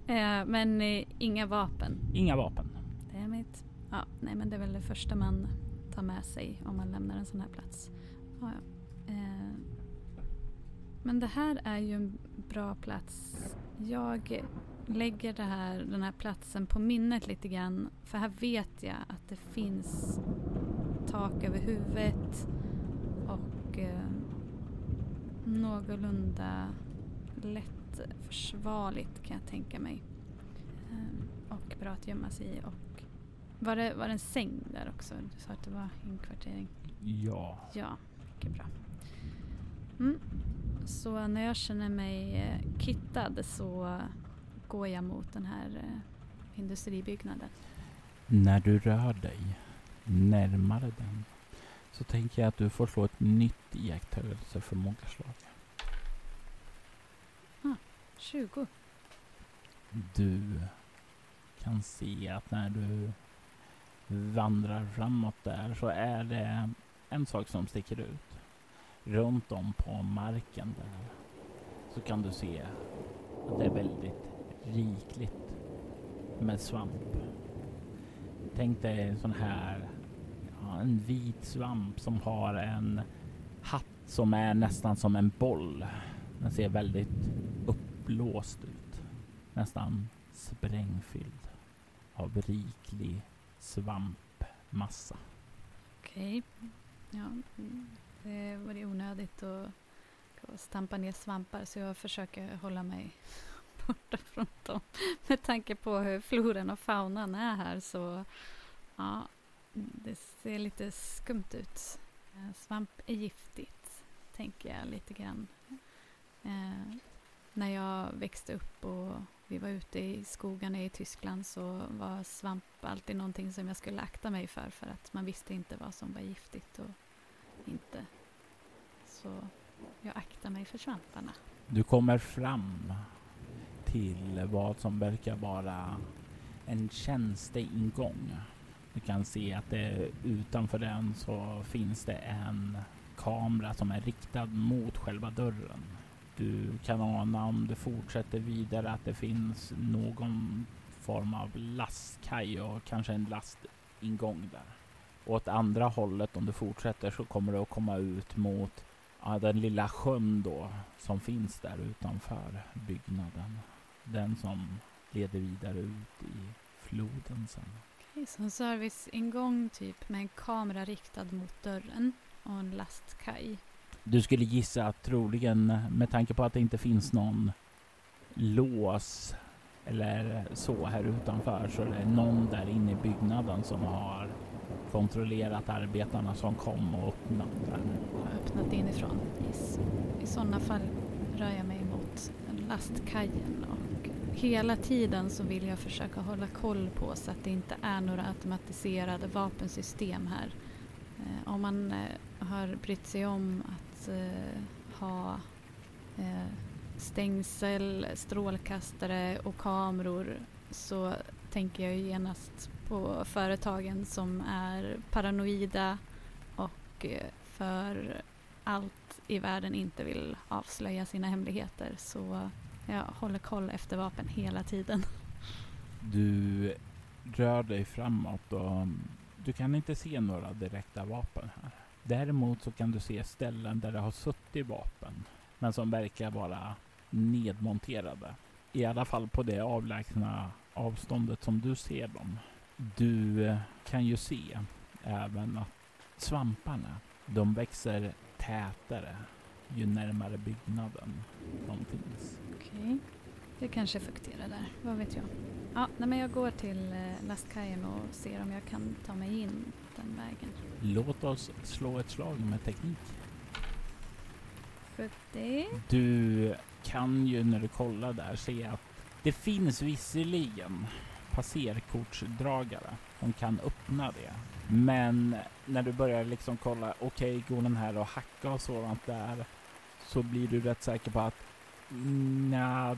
Eh, men eh, inga vapen. Inga vapen. Det är mitt. Ja, nej men det är väl det första man tar med sig om man lämnar en sån här plats. Ja, ja. Eh, men det här är ju en bra plats. Jag lägger det här, den här platsen på minnet lite grann. För här vet jag att det finns tak över huvudet och eh, någorlunda lätt försvarligt kan jag tänka mig. Eh, och bra att gömma sig i. Och var det, var det en säng där också? Du sa att det var inkvartering. Ja. Ja, mycket bra. Mm. Så när jag känner mig eh, kittad så går jag mot den här eh, industribyggnaden. När du rör dig närmare den så tänker jag att du får slå ett nytt iakttagelseförmågaslag. Ah, 20. Du kan se att när du vandrar framåt där så är det en sak som sticker ut. Runt om på marken där så kan du se att det är väldigt rikligt med svamp. Tänk dig en sån här, ja, en vit svamp som har en hatt som är nästan som en boll. Den ser väldigt uppblåst ut. Nästan sprängfylld av riklig svampmassa. Okej. Okay. Ja, det var det onödigt att stampa ner svampar så jag försöker hålla mig borta från dem. Med tanke på hur floran och faunan är här så ja, det ser lite skumt ut. Eh, svamp är giftigt, tänker jag lite grann. Eh, när jag växte upp och vi var ute i skogarna i Tyskland så var svamp alltid någonting som jag skulle akta mig för för att man visste inte vad som var giftigt och inte. Så jag aktar mig för svamparna. Du kommer fram till vad som verkar vara en tjänsteingång. Du kan se att det utanför den så finns det en kamera som är riktad mot själva dörren. Du kan ana om du fortsätter vidare att det finns någon form av lastkaj och kanske en lastingång där. Åt andra hållet om du fortsätter så kommer du att komma ut mot ja, den lilla sjön då som finns där utanför byggnaden. Den som leder vidare ut i floden sen. Okej, så en serviceingång typ med en kamera riktad mot dörren och en lastkaj. Du skulle gissa att troligen med tanke på att det inte finns någon lås eller så här utanför så är det någon där inne i byggnaden som har kontrollerat arbetarna som kom och öppnat den. Öppnat inifrån. Yes. I sådana fall rör jag mig mot lastkajen hela tiden så vill jag försöka hålla koll på så att det inte är några automatiserade vapensystem här. Eh, om man eh, har brytt sig om att eh, ha eh, stängsel, strålkastare och kameror så tänker jag ju genast på företagen som är paranoida och eh, för allt i världen inte vill avslöja sina hemligheter. Så jag håller koll efter vapen hela tiden. Du rör dig framåt och du kan inte se några direkta vapen här. Däremot så kan du se ställen där det har suttit vapen, men som verkar vara nedmonterade. I alla fall på det avlägsna avståndet som du ser dem. Du kan ju se även att svamparna, de växer tätare ju närmare byggnaden de finns. Okej. Det kanske fukterar där, vad vet jag. Ja, nej, men jag går till eh, lastkajen och ser om jag kan ta mig in den vägen. Låt oss slå ett slag med teknik. 70. Du kan ju när du kollar där se att det finns visserligen passerkortsdragare som kan öppna det. Men när du börjar liksom kolla, okej, okay, går den här och hacka och sådant där, så blir du rätt säker på att nej,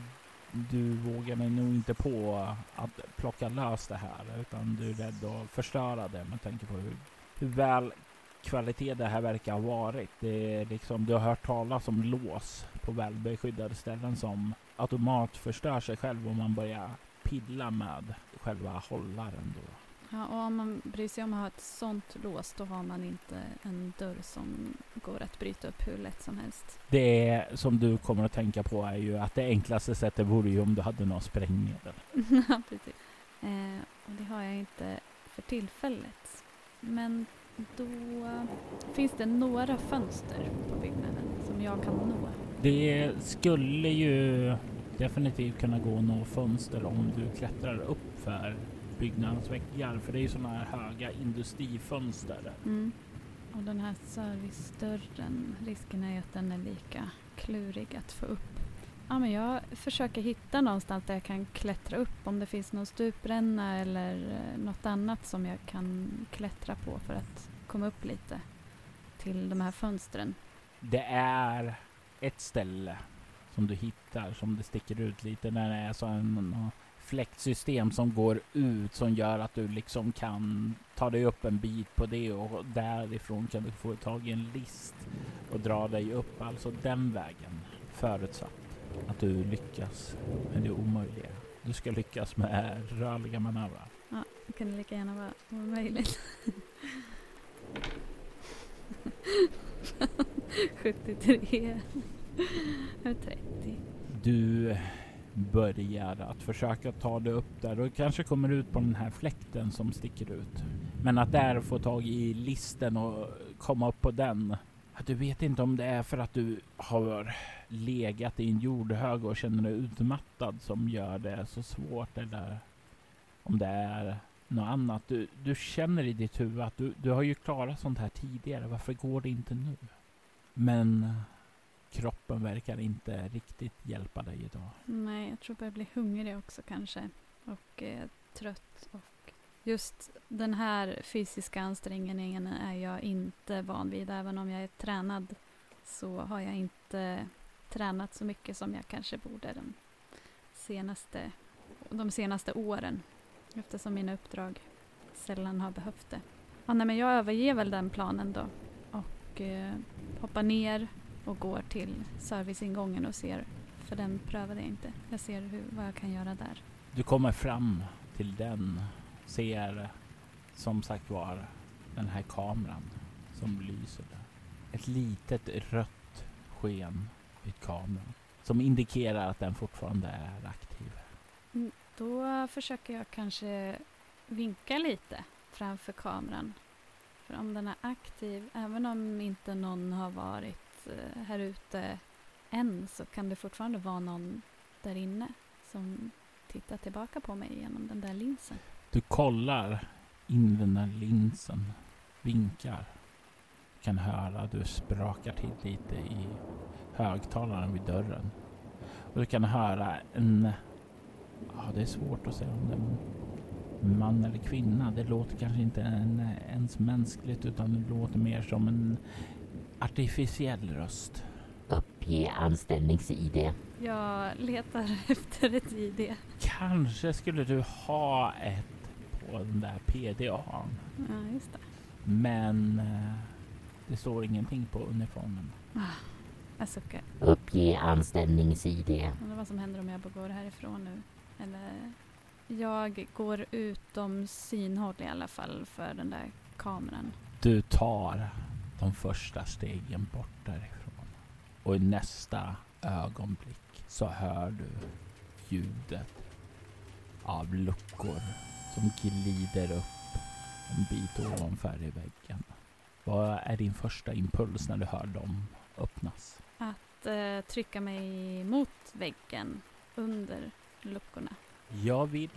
du vågar mig nog inte på att plocka lös det här, utan du är rädd att förstöra det med tanke på hur, hur väl kvalitet det här verkar ha varit. Det är liksom, du har hört talas om lås på välbeskyddade ställen som automat förstör sig själv om man börjar pilla med själva hållaren då. Ja, och om man bryr sig om att ha ett sånt lås då har man inte en dörr som går att bryta upp hur lätt som helst. Det som du kommer att tänka på är ju att det enklaste sättet vore ju om du hade någon sprängmedel. [LAUGHS] ja, precis. Eh, och det har jag inte för tillfället. Men då finns det några fönster på byggnaden som jag kan nå. Det skulle ju definitivt kunna gå att nå fönster om du klättrar upp för byggnadens väggar. För det är ju sådana här höga industrifönster. Mm. Och den här servicedörren, risken är ju att den är lika klurig att få upp. Ja, men jag försöker hitta någonstans där jag kan klättra upp. Om det finns någon stupränna eller eh, något annat som jag kan klättra på för att komma upp lite till de här fönstren. Det är ett ställe som du hittar som det sticker ut lite när det är så en fläktsystem som går ut som gör att du liksom kan ta dig upp en bit på det och därifrån kan du få tag i en list och dra dig upp. Alltså den vägen förutsatt att du lyckas med det omöjliga. Du ska lyckas med rörliga manövrar. Ja, det kunde lika gärna vara omöjligt. 73 [LAUGHS] 30. Du börjar att försöka ta dig upp där och kanske kommer ut på den här fläkten som sticker ut. Men att där få tag i listen och komma upp på den. Du vet inte om det är för att du har legat i en jordhög och känner dig utmattad som gör det så svårt eller om det är något annat. Du, du känner i ditt huvud att du, du har ju klarat sånt här tidigare. Varför går det inte nu? Men kroppen verkar inte riktigt hjälpa dig idag. Nej, jag tror jag börjar bli hungrig också kanske. Och eh, trött. Och just den här fysiska ansträngningen är jag inte van vid. Även om jag är tränad så har jag inte tränat så mycket som jag kanske borde de senaste, de senaste åren. Eftersom mina uppdrag sällan har behövt det. Ja, nej, men jag överger väl den planen då och eh, hoppar ner och går till serviceingången och ser, för den prövade jag inte. Jag ser hur, vad jag kan göra där. Du kommer fram till den, ser som sagt var den här kameran som lyser där. Ett litet rött sken vid kameran som indikerar att den fortfarande är aktiv. Mm, då försöker jag kanske vinka lite framför kameran. För om den är aktiv, även om inte någon har varit Eh, här ute än så kan det fortfarande vara någon där inne som tittar tillbaka på mig genom den där linsen. Du kollar in den där linsen, vinkar. Du kan höra du sprakar till lite i högtalaren vid dörren. Och du kan höra en... Ja, det är svårt att säga om det är man eller kvinna. Det låter kanske inte en, ens mänskligt utan det låter mer som en artificiell röst. Uppge anställnings-id. Jag letar [LAUGHS] efter ett ID. Kanske skulle du ha ett på den där PDAn. Ja, just det. Men eh, det står ingenting på uniformen. Jag suckar. Uppge anställnings-id. Undrar vad som händer om jag bara går härifrån nu. Eller... Jag går utom synhåll i alla fall för den där kameran. Du tar de första stegen bort därifrån. Och i nästa ögonblick så hör du ljudet av luckor som glider upp en bit ovanför i väggen. Vad är din första impuls när du hör dem öppnas? Att eh, trycka mig mot väggen under luckorna. Jag vill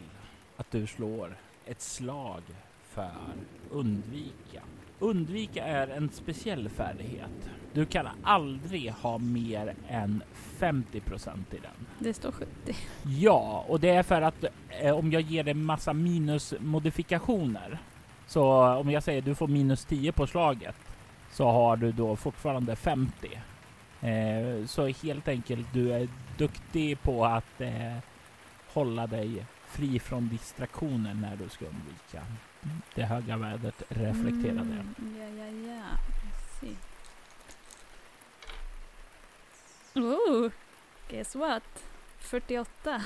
att du slår ett slag för undvika. Undvika är en speciell färdighet. Du kan aldrig ha mer än 50 procent i den. Det står 70. Ja, och det är för att eh, om jag ger dig massa minusmodifikationer. Så om jag säger du får minus 10 på slaget så har du då fortfarande 50. Eh, så helt enkelt, du är duktig på att eh, hålla dig fri från distraktioner när du ska undvika. Det höga vädret reflekterar det. Mm, ja, ja, ja. See. Oh, guess what? 48.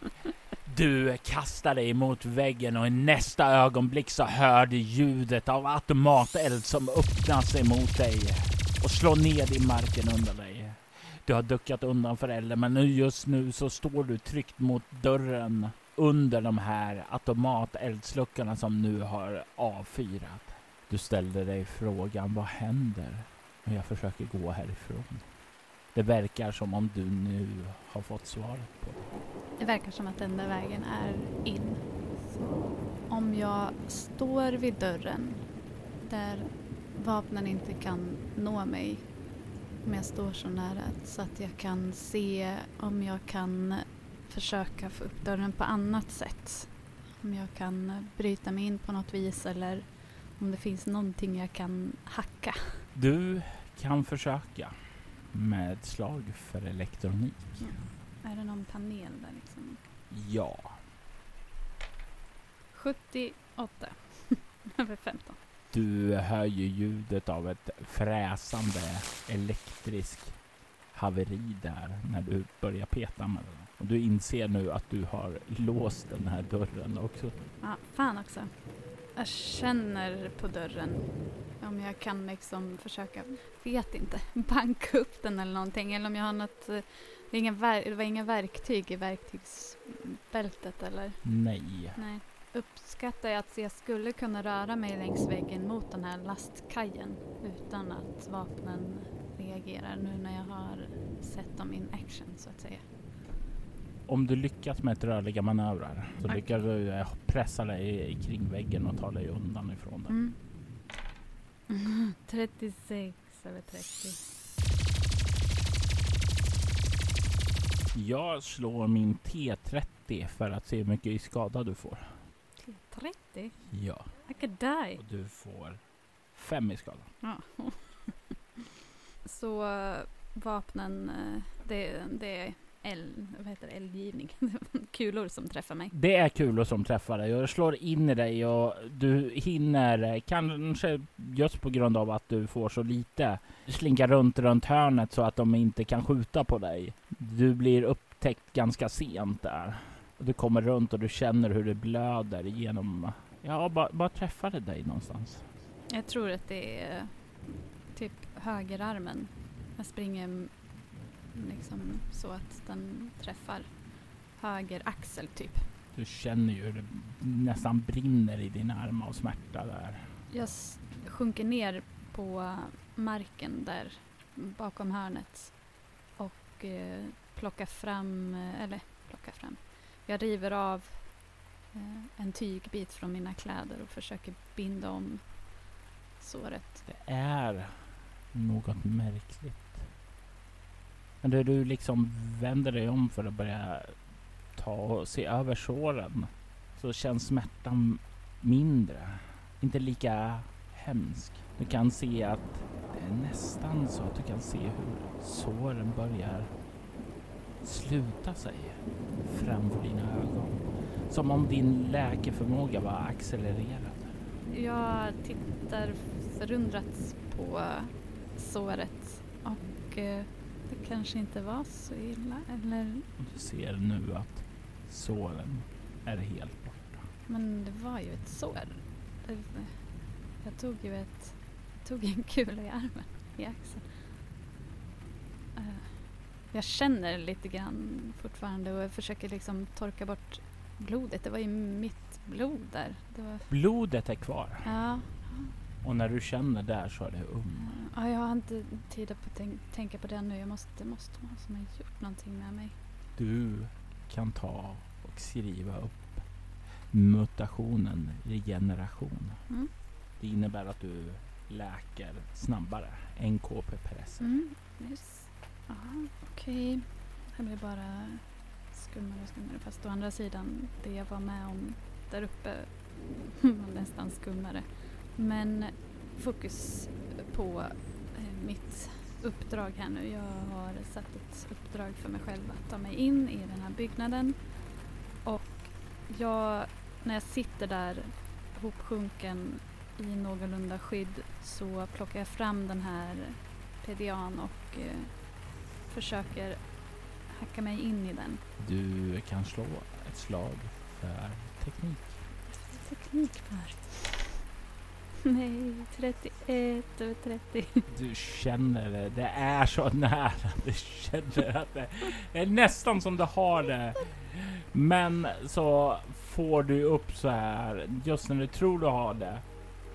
[LAUGHS] Du kastar dig mot väggen och i nästa ögonblick så hör du ljudet av automateld som öppnar sig mot dig och slår ned i marken under dig. Du har duckat undan för elden men nu just nu så står du tryckt mot dörren under de här automateldsluckorna som nu har avfyrat. Du ställde dig frågan vad händer om jag försöker gå härifrån? Det verkar som om du nu har fått svaret på det. Det verkar som att enda vägen är in. Så om jag står vid dörren där vapnen inte kan nå mig om jag står så nära så att jag kan se om jag kan försöka få upp dörren på annat sätt. Om jag kan bryta mig in på något vis eller om det finns någonting jag kan hacka. Du kan försöka med slag för elektronik. Är det någon panel där liksom? Ja. 78. [LAUGHS] Över 15. Du hör ju ljudet av ett fräsande elektriskt haveri där när du börjar peta med den. Och du inser nu att du har låst den här dörren också. Ja, fan också. Jag känner på dörren om jag kan liksom försöka, vet inte, [LAUGHS] banka upp den eller någonting. Eller om jag har något, eh, det, inga ver- det var inga verktyg i verktygsbältet eller? Nej. Nej. Uppskattar jag att jag skulle kunna röra mig längs väggen mot den här lastkajen utan att vapnen reagerar nu när jag har sett dem in action så att säga. Om du lyckas med ett rörliga manövrar så Okej. lyckas du eh, pressa dig kring väggen och ta dig undan ifrån den. Mm. [LAUGHS] 36 över 30. Jag slår min T30 för att se hur mycket skada du får. 30? Ja. I could die. Och du får fem i skada. Ja. [LAUGHS] Så eh, vapnen, eh, det, det är eld, vad heter det, eldgivning. [LAUGHS] Kulor som träffar mig. Det är kulor som träffar dig och slår in i dig och du hinner, eh, kanske just på grund av att du får så lite, slinka runt runt hörnet så att de inte kan skjuta på dig. Du blir upptäckt ganska sent där. Du kommer runt och du känner hur det blöder genom, ja, bara, bara träffade dig någonstans. Jag tror att det är typ högerarmen. Jag springer liksom så att den träffar höger axel typ. Du känner ju hur det nästan brinner i din arm av smärta där. Jag sjunker ner på marken där bakom hörnet och eh, plockar fram, eh, eller plockar fram, jag river av eh, en tygbit från mina kläder och försöker binda om såret. Det är något märkligt. Men när du liksom vänder dig om för att börja ta och se över såren så känns smärtan mindre. Inte lika hemsk. Du kan se att Det är nästan så att du kan se hur såren börjar sluta sig framför dina ögon. Som om din läkeförmåga var accelererad. Jag tittar förundrat på såret och eh, det kanske inte var så illa eller du ser nu att såren är helt borta. men det var ju ett sår. Jag tog ju ett, tog en kula i armen, i axeln. Eh, jag känner lite grann fortfarande och jag försöker liksom torka bort blodet. Det var ju mitt blod där. Var, Blodet är kvar ja, och när du känner där så är det um. ja, jag har inte tid att tänk, tänka på det nu. Jag måste, det måste vara någon som har gjort någonting med mig. Du kan ta och skriva upp mutationen regeneration. Mm. Det innebär att du läker snabbare. En KP per SC. Mm, yes. Ja, okej. Det blir bara skummare och skummare. Fast å andra sidan, det jag var med om där uppe var nästan skummare. Men fokus på eh, mitt uppdrag här nu. Jag har satt ett uppdrag för mig själv att ta mig in i den här byggnaden. Och jag, när jag sitter där hopsjunken i någorlunda skydd så plockar jag fram den här PDAn och eh, försöker hacka mig in i den. Du kan slå ett slag för teknik. Teknik för. [LAUGHS] Nej, 31 över 30. Du känner det. Det är så nära. [LAUGHS] Du känner att det är nästan som du har det. Men så får du upp så här just när du tror du har det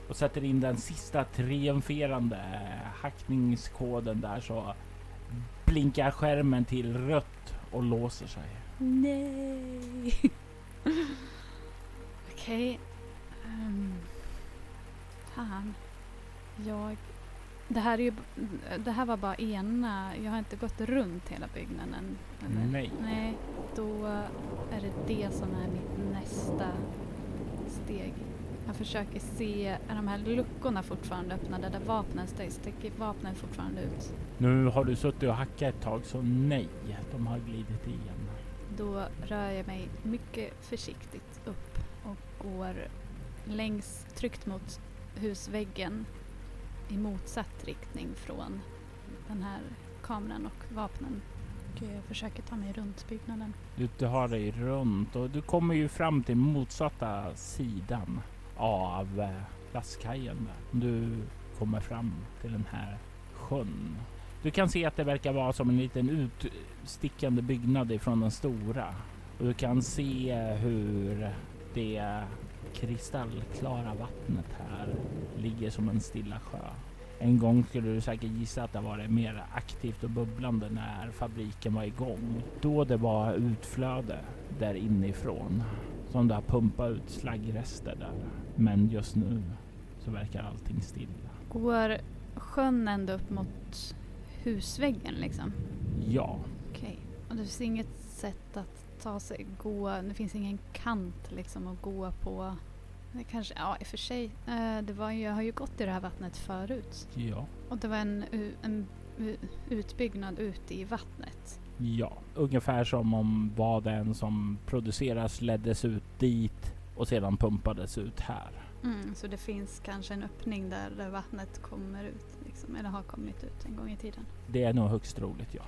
och sätter in den sista triumferande hackningskoden där så blinkar skärmen till rött och låser sig. Nej. [LAUGHS] Okej. Ehm, fan. Jag... Det här, är ju, det här var bara ena. Jag har inte gått runt hela byggnaden. eller? Nej. Nej, då är det det som är mitt nästa steg. Jag försöker se, är de här luckorna fortfarande öppnade där vapnen stängs? Sticker vapnen fortfarande ut? Nu har du suttit och hackat ett tag så nej, de har glidit igen. Då rör jag mig mycket försiktigt upp och går längs, tryckt mot husväggen i motsatt riktning från den här kameran och vapnen. Och jag försöker ta mig runt byggnaden. Du, du har dig runt och du kommer ju fram till motsatta sidan av eh, lastkajen. Du kommer fram till den här sjön. Du kan se att det verkar vara som en liten utstickande byggnad ifrån den stora. Och du kan se hur det kristallklara vattnet här ligger som en stilla sjö. En gång skulle du säkert gissa att det var mer aktivt och bubblande när fabriken var igång. Då det var utflöde där inifrån som det har pumpat ut slaggrester där. Men just nu så verkar allting stilla. Går sjön ända upp mot husväggen liksom? Ja, Okej. Och det finns inget sätt att ta sig, gå, det finns ingen kant liksom att gå på. Det kanske, ja i och för sig, eh, det var ju, jag har ju gått i det här vattnet förut. ja, Och det var en, en utbyggnad ute i vattnet. ja. Ungefär som om vad den som produceras leddes ut dit och sedan pumpades ut här. Mm, så det finns kanske en öppning där, där vattnet kommer ut, liksom, eller har kommit ut en gång i tiden. Det är nog högst troligt ja.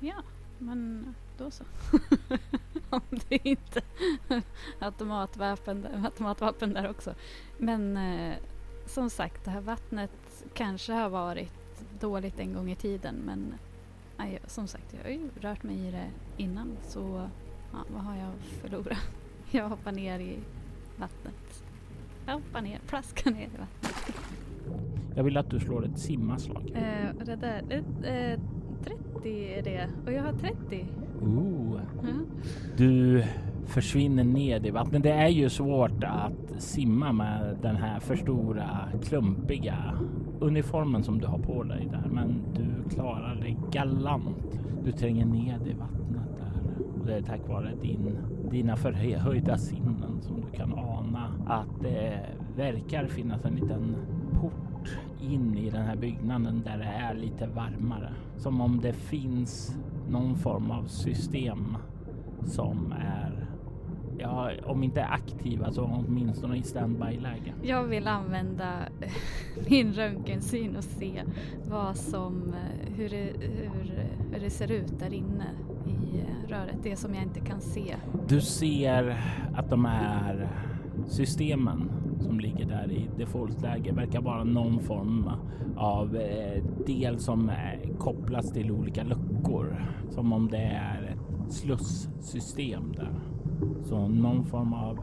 Ja, men då så. [LAUGHS] Om det inte automatvapen, automatvapen där också. Men eh, som sagt, det här vattnet kanske har varit dåligt en gång i tiden. Men nej, som sagt, jag har ju rört mig i det innan. Så ja, vad har jag att förlora? [LAUGHS] Jag hoppar ner i vattnet. Jag hoppar ner, plaskar ner i vattnet. Jag vill att du slår ett simmaslag. Eh, det där, eh, 30 är det. Och jag har 30. Ooh. Ja. Du försvinner ned i vattnet. Det är ju svårt att simma med den här för stora klumpiga uniformen som du har på dig där. Men du klarar dig galant. Du tränger ned i vattnet där. Och det är tack vare din, dina förhöjda sinnen som du kan ana att det verkar finnas en liten port in i den här byggnaden där det är lite varmare. Som om det finns någon form av system som är, ja, om inte aktiva så åtminstone i standby-läge. Jag vill använda [LAUGHS] min röntgensyn och se vad som, hur det, hur, hur det ser ut där inne i röret. Det som jag inte kan se. Du ser att de här systemen som ligger där i defaultläge verkar vara någon form av eh, del som eh, kopplas till olika luckor. Som om det är ett slussystem där. Så någon form av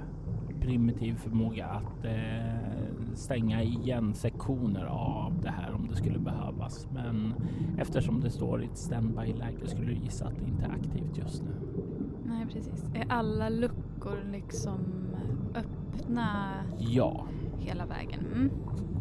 primitiv förmåga att eh, stänga igen sektioner av det här om det skulle behövas. Men eftersom det står i ett standby-läge skulle du gissa att det inte är aktivt just nu. Nej, precis. Är alla luckor liksom öppna Ja, hela vägen? Mm.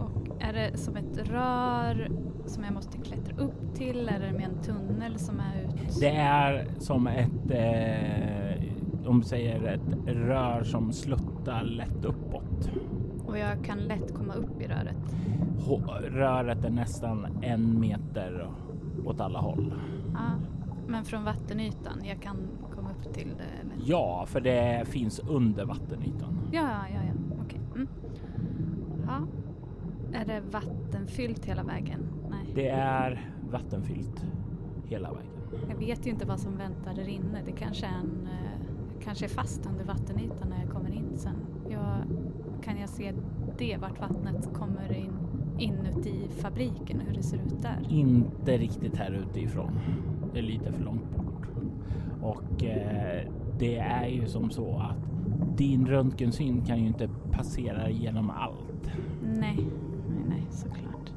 Och är det som ett rör som jag måste klättra upp till? Eller är det med en tunnel som är ut? det är som ett, eh, om vi säger ett rör som sluttar lätt uppåt. Och jag kan lätt komma upp i röret? Hå- Röret är nästan en meter åt alla håll. Ja. Men från vattenytan, jag kan komma upp till det? Eller? Ja, för det finns under vattenytan. Ja, ja, ja, okej. Mm. Ja. Är det vattenfyllt hela vägen? Nej. Det är vattenfyllt hela vägen. Jag vet ju inte vad som väntar där inne. Det kanske är, en, eh, kanske är fast under vattenytan när jag kommer in sen. Jag, kan jag se det, vart vattnet kommer in inuti fabriken, hur det ser ut där? Inte riktigt här utifrån. Det är lite för långt bort. Och eh, det är ju som så att din röntgensyn kan ju inte passera genom allt. Nej, nej, nej, såklart.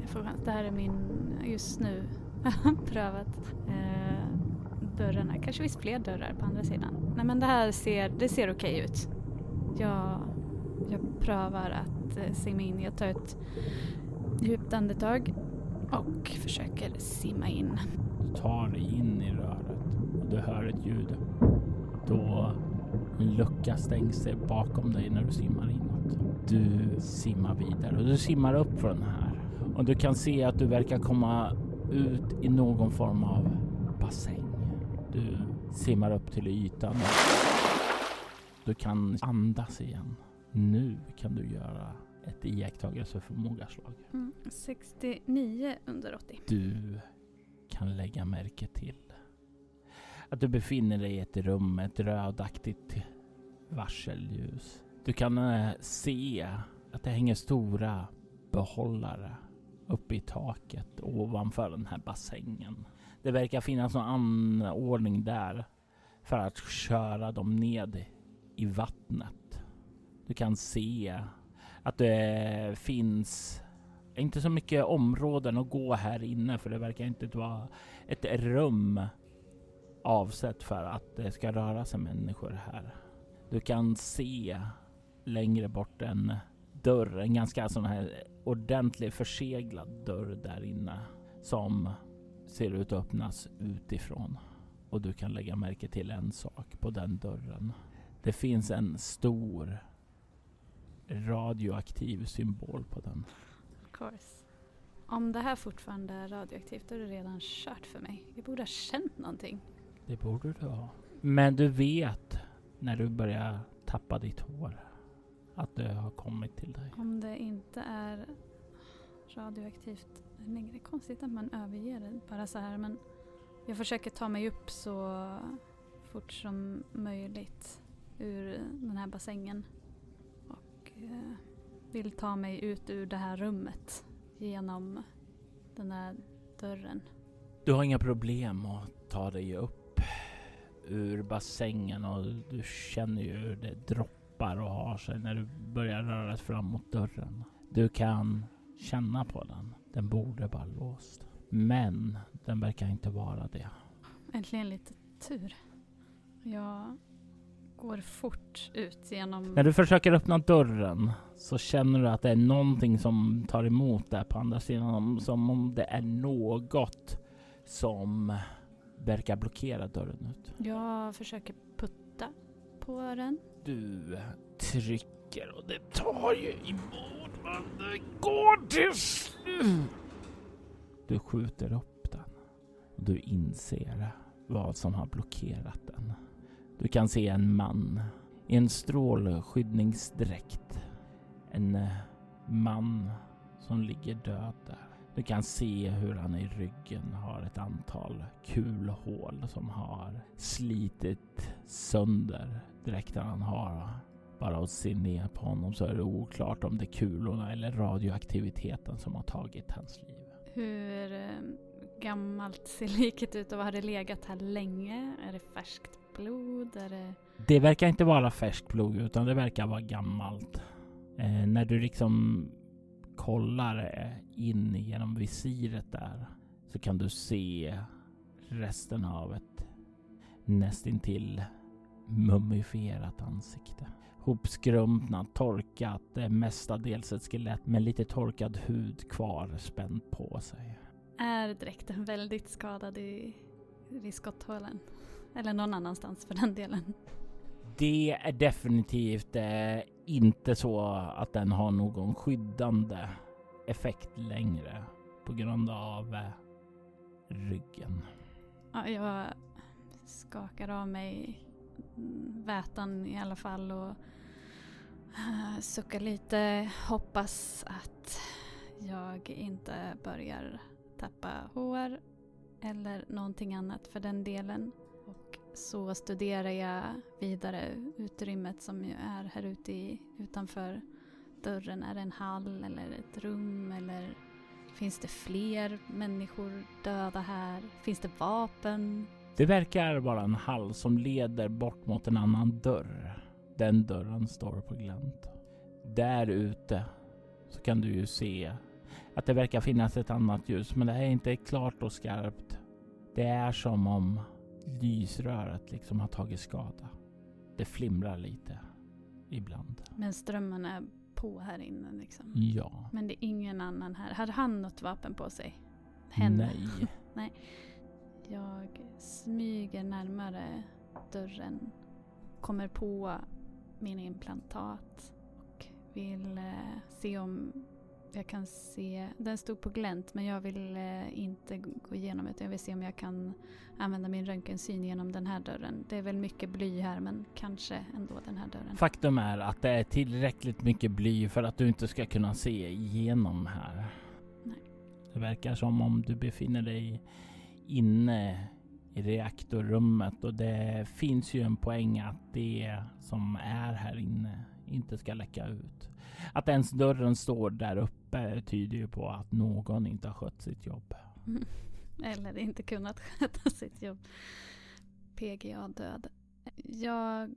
Jag får, det här är min, just nu, [LAUGHS] prövat eh, dörrarna. Kanske finns fler dörrar på andra sidan. Nej men det här ser, det ser okej ut. Jag, jag prövar att eh, simma in. Jag tar ett djupt andetag och försöker simma in. Du tar dig in i röret och du hör ett ljud. Då en lucka stängs sig bakom dig när du simmar inåt. Du simmar vidare och du simmar upp från den här. Och du kan se att du verkar komma ut i någon form av bassäng. Du simmar upp till ytan. Du kan andas igen. Nu kan du göra ett iakttagelseförmågaslag. Mm, 69 under 80. Du kan lägga märke till att du befinner dig i ett rum med ett rödaktigt varselljus. Du kan eh, se att det hänger stora behållare uppe i taket ovanför den här bassängen. Det verkar finnas någon anordning där för att köra dem ned i vattnet. Du kan se att det finns inte så mycket områden att gå här inne för det verkar inte vara ett rum avsett för att det ska röra sig människor här. Du kan se längre bort en dörr, en ganska sån här ordentlig förseglad dörr där inne som ser ut att öppnas utifrån. Och du kan lägga märke till en sak på den dörren. Det finns en stor radioaktiv symbol på den. Of course. Om det här fortfarande är radioaktivt då är det redan kört för mig. Jag borde ha känt någonting. Det borde du ha. Men du vet när du börjar tappa ditt hår att det har kommit till dig. Om det inte är radioaktivt längre. Konstigt att man överger det bara så här men jag försöker ta mig upp så fort som möjligt ur den här bassängen och eh, vill ta mig ut ur det här rummet genom den här dörren. Du har inga problem att ta dig upp ur bassängen och du känner ju hur det droppar och har sig när du börjar röra dig fram mot dörren. Du kan känna på den. Den borde vara låst. Men den verkar inte vara det. Äntligen lite tur. Jag går fort ut genom... När du försöker öppna dörren så känner du att det är någonting som tar emot där på andra sidan. Som om det är något som verkar blockera dörren ut. Jag försöker putta på den. Du trycker och det tar ju emot. Men det går till slut. Du skjuter upp den. Och du inser vad som har blockerat den. Du kan se en man i en strålskyddsdräkt. En man som ligger död där. Du kan se hur han i ryggen har ett antal kulhål som har slitit sönder dräkten han har. Bara att se ner på honom så är det oklart om det är kulorna eller radioaktiviteten som har tagit hans liv. Hur eh, gammalt ser liket ut och har det legat här länge? Är det färskt blod? Är det... Det verkar inte vara färskt blod utan det verkar vara gammalt. Eh, när du liksom kollar eh, in genom visiret där så kan du se resten av ett nästintill mumifierat ansikte. Hopskrumpnat, torkat, eh, mestadels ett skelett med lite torkad hud kvar spänd på sig. Är dräkten väldigt skadad i, i skotthålen? Eller någon annanstans för den delen? Det är definitivt eh, inte så att den har någon skyddande effekt längre på grund av eh, ryggen. Ja, jag skakar av mig vätan i alla fall och eh, suckar lite. Hoppas att jag inte börjar tappa hår eller någonting annat för den delen. Så studerar jag vidare utrymmet som ju är här ute i, utanför dörren. Är det en hall eller ett rum eller finns det fler människor döda här? Finns det vapen? Det verkar vara en hall som leder bort mot en annan dörr. Den dörren står på glänt. Där ute så kan du ju se att det verkar finnas ett annat ljus, men det är inte klart och skarpt. Det är som om lysröret liksom har tagit skada. Det flimrar lite ibland. Men strömmen är på här inne liksom? Ja. Men det är ingen annan här. Hade han något vapen på sig? Henne? Nej. [LAUGHS] Nej. Jag smyger närmare dörren, kommer på min implantat och vill eh, se om jag kan se, den stod på glänt men jag vill eh, inte gå igenom utan jag vill se om jag kan använda min röntgensyn genom den här dörren. Det är väl mycket bly här men kanske ändå den här dörren. Faktum är att det är tillräckligt mycket bly för att du inte ska kunna se igenom här. Nej. Det verkar som om du befinner dig inne i reaktorrummet och det finns ju en poäng att det som är här inne inte ska läcka ut. Att ens dörren står där uppe tyder ju på att någon inte har skött sitt jobb. Mm. [LAUGHS] Eller inte kunnat [LAUGHS] sköta sitt jobb. PGA död. Jag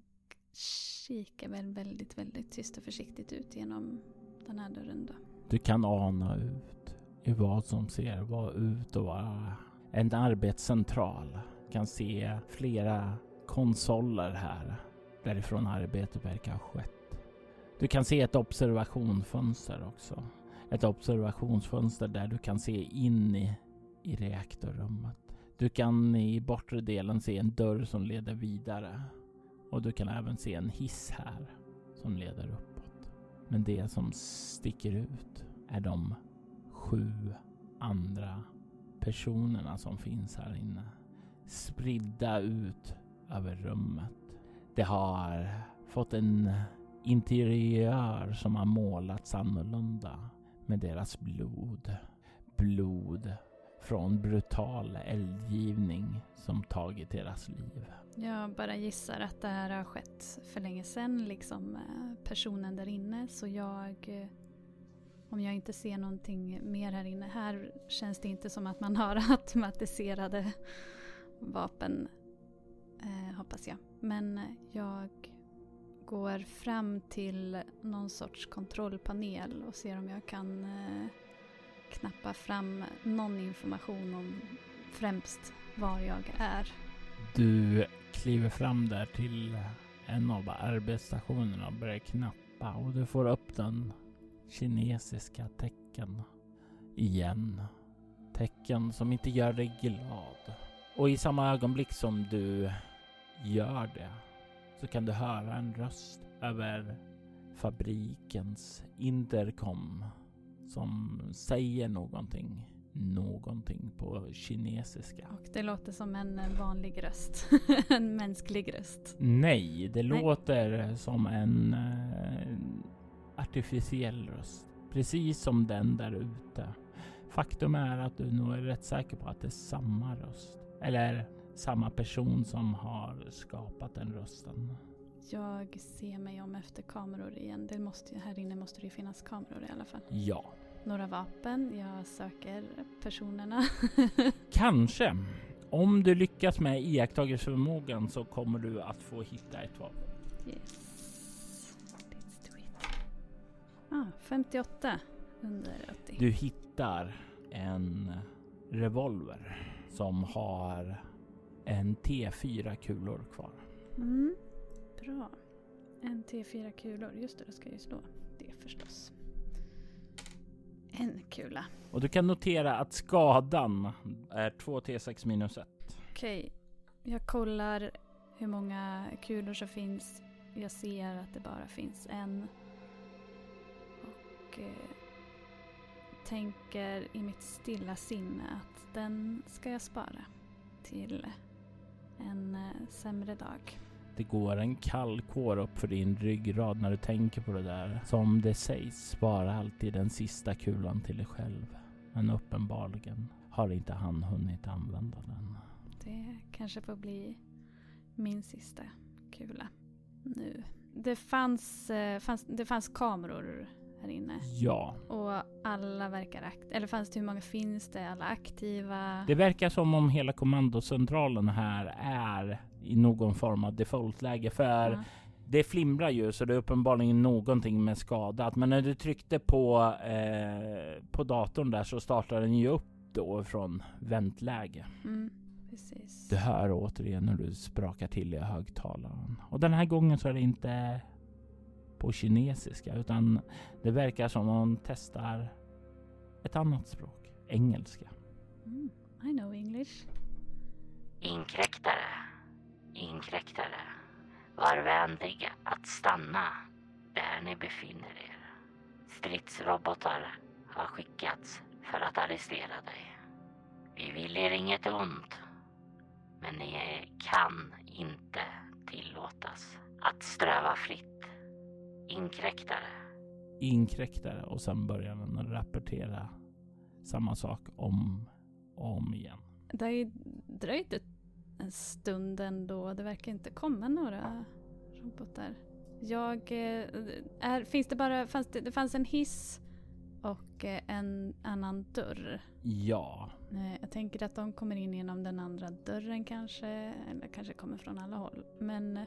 kikar väl väldigt, väldigt tyst och försiktigt ut genom den här dörren då. Du kan ana ut i vad som ser vara ut och vara en arbetscentral. Kan se flera konsoler här därifrån arbetet verkar ha skett. Du kan se ett observationsfönster också. Ett observationsfönster där du kan se in i, i reaktorrummet. Du kan i bortre delen se en dörr som leder vidare. Och du kan även se en hiss här som leder uppåt. Men det som sticker ut är de sju andra personerna som finns här inne. Spridda ut över rummet. Det har fått en interiör som har målats annorlunda med deras blod. Blod från brutal eldgivning som tagit deras liv. Jag bara gissar att det här har skett för länge sedan, liksom eh, personen där inne. Så jag, eh, om jag inte ser någonting mer här inne, här känns det inte som att man har [LAUGHS] automatiserade vapen, eh, hoppas jag. Men eh, jag går fram till någon sorts kontrollpanel och ser om jag kan eh, knappa fram någon information om främst var jag är. Du kliver fram där till en av arbetsstationerna och börjar knappa och du får upp den kinesiska tecken igen. Tecken som inte gör dig glad. Och i samma ögonblick som du gör det så kan du höra en röst över fabrikens intercom som säger någonting. Någonting på kinesiska. Och det låter som en eh, vanlig röst. [LAUGHS] en mänsklig röst. Nej, det Nej. låter som en eh, artificiell röst. Precis som den där ute. Faktum är att du nog är rätt säker på att det är samma röst. Eller samma person som har skapat den rösten. Jag ser mig om efter kameror igen. Det måste, här inne måste det ju finnas kameror i alla fall. Ja, Några vapen. Jag söker personerna. [LAUGHS] kanske. Om du lyckas med iakttagelseförmågan så kommer du att få hitta ett vapen. yes. Let's do it. Ah, 58 under 80. Du hittar en revolver som har en T4 kulor kvar. Mm, bra. En T4 kulor. Just det, då ska jag ju slå det förstås. En kula. Och du kan notera att skadan är 2 T6 minus 1. Okej, jag kollar hur många kulor som finns. Jag ser att det bara finns en. Och eh, tänker i mitt stilla sinne att den ska jag spara till en eh, sämre dag. Det går en kall kår upp för din ryggrad när du tänker på det där. Som det sägs, spara alltid den sista kulan till dig själv. Men uppenbarligen har inte han hunnit använda den. Det kanske får bli min sista kula nu. Det fanns, eh, fanns, det fanns kameror här inne. Ja, Och alla verkar aktiva. Eller fanns det hur många finns det? Alla aktiva? det verkar som om hela kommandocentralen här är i någon form av defaultläge. För Ja. det flimrar ju så det är uppenbarligen någonting med skadat. Men när du tryckte på, eh, på datorn där så startar den ju upp då från väntläge. Mm, precis. Du hör återigen när du sprakar till i högtalaren. Och den här gången så är det inte på kinesiska utan det verkar som om de testar ett annat språk. Engelska. Mm, I know English. Inkräktare, inkräktare. Var vänliga att stanna där ni befinner er. Stridsrobotar har skickats för att arrestera dig. Vi vill er inget ont, men ni kan inte tillåtas att ströva fritt. Inkräktare, Inkräktare och sen börjar den rapportera samma sak om och om igen. Det har ju dröjt en stund ändå. Det verkar inte komma några robotar. Jag... eh, Är, finns det bara... Fanns det, det fanns en hiss och eh, en annan dörr. Ja, Eh, Jag tänker att de kommer in genom den andra dörren kanske. Eller kanske kommer från alla håll. Men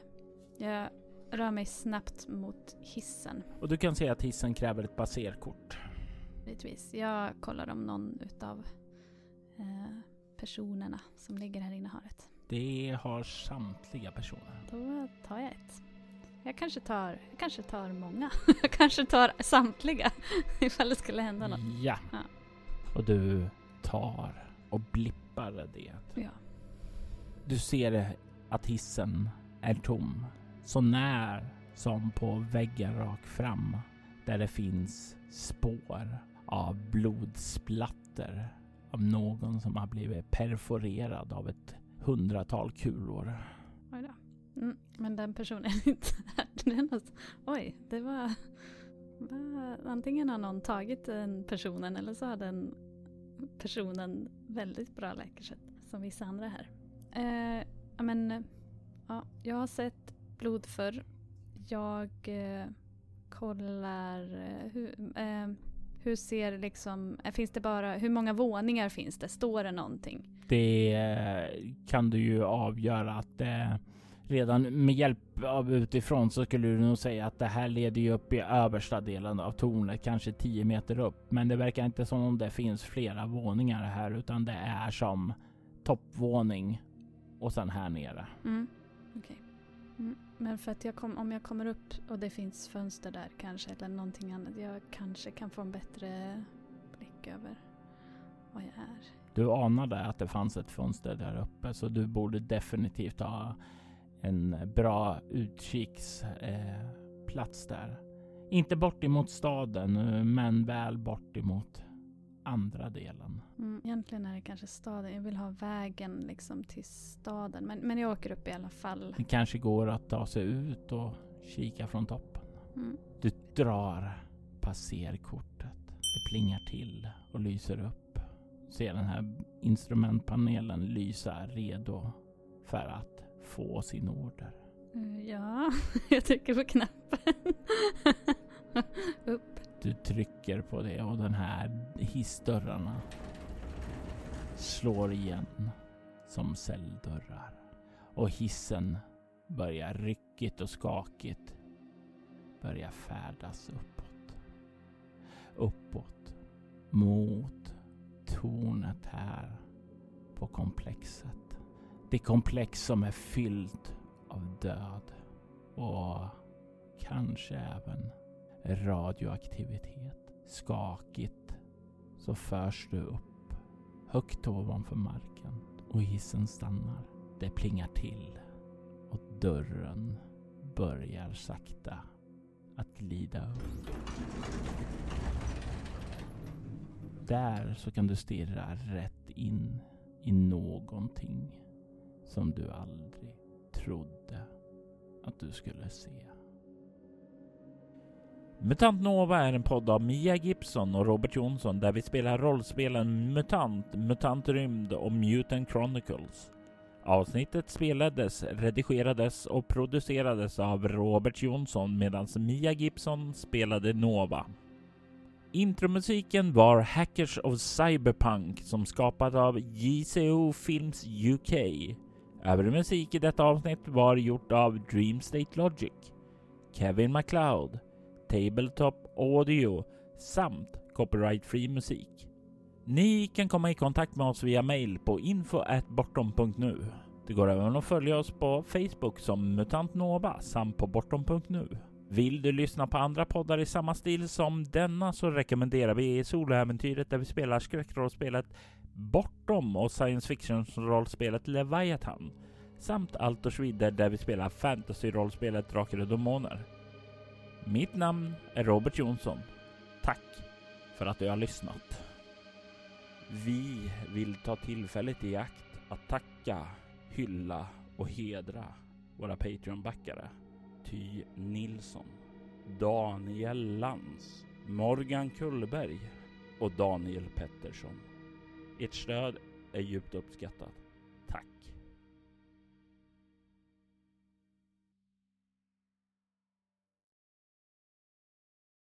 jag rör mig snabbt mot hissen. och du kan se att hissen kräver ett baserkort. Givetvis. Jag kollar om någon utav eh, personerna som ligger här inne har ett. Det har samtliga personer. Då tar jag ett. Jag kanske tar, jag kanske tar många. [LAUGHS] jag kanske tar samtliga [LAUGHS] ifall det skulle hända något. Ja. Ja. Och du tar och blippar det. Ja. Du ser att hissen är tom. Så när som på väggen rakt fram. Där det finns spår av blodsplatter. Av någon som har blivit perforerad av ett hundratal kulor. Oj då. Mm, men den personen är inte här. [LAUGHS] Alltså, oj, det var, var... Antingen har någon tagit den personen eller så har den personen väldigt bra läkarsätt. Som vissa andra här. Eh, men, eh, ja, jag har sett blod förr. Jag eh, kollar eh, hur, eh, hur ser liksom, eh, finns det bara, hur många våningar finns det? Står det någonting? Det eh, kan du ju avgöra att eh, redan med hjälp av utifrån så skulle du nog säga att det här leder ju upp i översta delen av tornet, kanske 10 meter upp. Men det verkar inte som om det finns flera våningar här utan det är som toppvåning och sen här nere. Mm. Okej. Mm. Men för att jag kom, om jag kommer upp och det finns fönster där kanske eller någonting annat. Jag kanske kan få en bättre blick över vad jag är. Du anade att det fanns ett fönster där uppe så du borde definitivt ha en bra utkiksplats eh, där. Inte bort emot staden, eh, men väl bort emot andra delen. Mm, egentligen är det kanske staden. Jag vill ha vägen liksom till staden. Men, men jag åker upp i alla fall. Det kanske går att ta sig ut och kika från toppen. Mm. Du drar passerkortet. Det plingar till och lyser upp. Ser den här instrumentpanelen lysa redo för att få sin order. Eh, Ja, [LAUGHS] jag trycker på knappen. [LAUGHS] upp. Du trycker på det och den här hissdörrarna slår igen som celldörrar. Och hissen börjar ryckigt och skakigt börja färdas uppåt. Uppåt mot tornet här på komplexet. Det komplex som är fyllt av död och kanske även radioaktivitet. Skakigt så förs du upp högt ovanför marken och hissen stannar. Det plingar till och dörren börjar sakta att glida upp. Där så kan du stirra rätt in i någonting som du aldrig trodde att du skulle se. Mutant Nova är en podd av Mia Gibson och Robert Jonsson där vi spelar rollspelen MUTANT, MUTANT Rymd och Mutant Chronicles. Avsnittet spelades, redigerades och producerades av Robert Jonsson medan Mia Gibson spelade Nova. Intromusiken var Hackers of Cyberpunk som skapats av JCO Films UK. Övrig musik i detta avsnitt var gjort av Dreamstate Logic, Kevin MacLeod, Tabletop Audio samt copyright-free musik. Ni kan komma i kontakt med oss via mail på info.bortom.nu. Det går även att följa oss på Facebook som MUTANT NOVA samt på bortom.nu. Vill du lyssna på andra poddar i samma stil som denna så rekommenderar vi soloäventyret där vi spelar skräckrollspelet Bortom och science fiction-rollspelet Leviathan samt Altors vidder där vi spelar fantasy-rollspelet Drakar och Demoner. Mitt namn är Robert Jonsson. Tack för att du har lyssnat. Vi vill ta tillfället i akt att tacka, hylla och hedra våra Patreon-backare. Ty Nilsson, Daniel Lantz, Morgan Kullberg och Daniel Pettersson. Ert stöd är djupt uppskattat.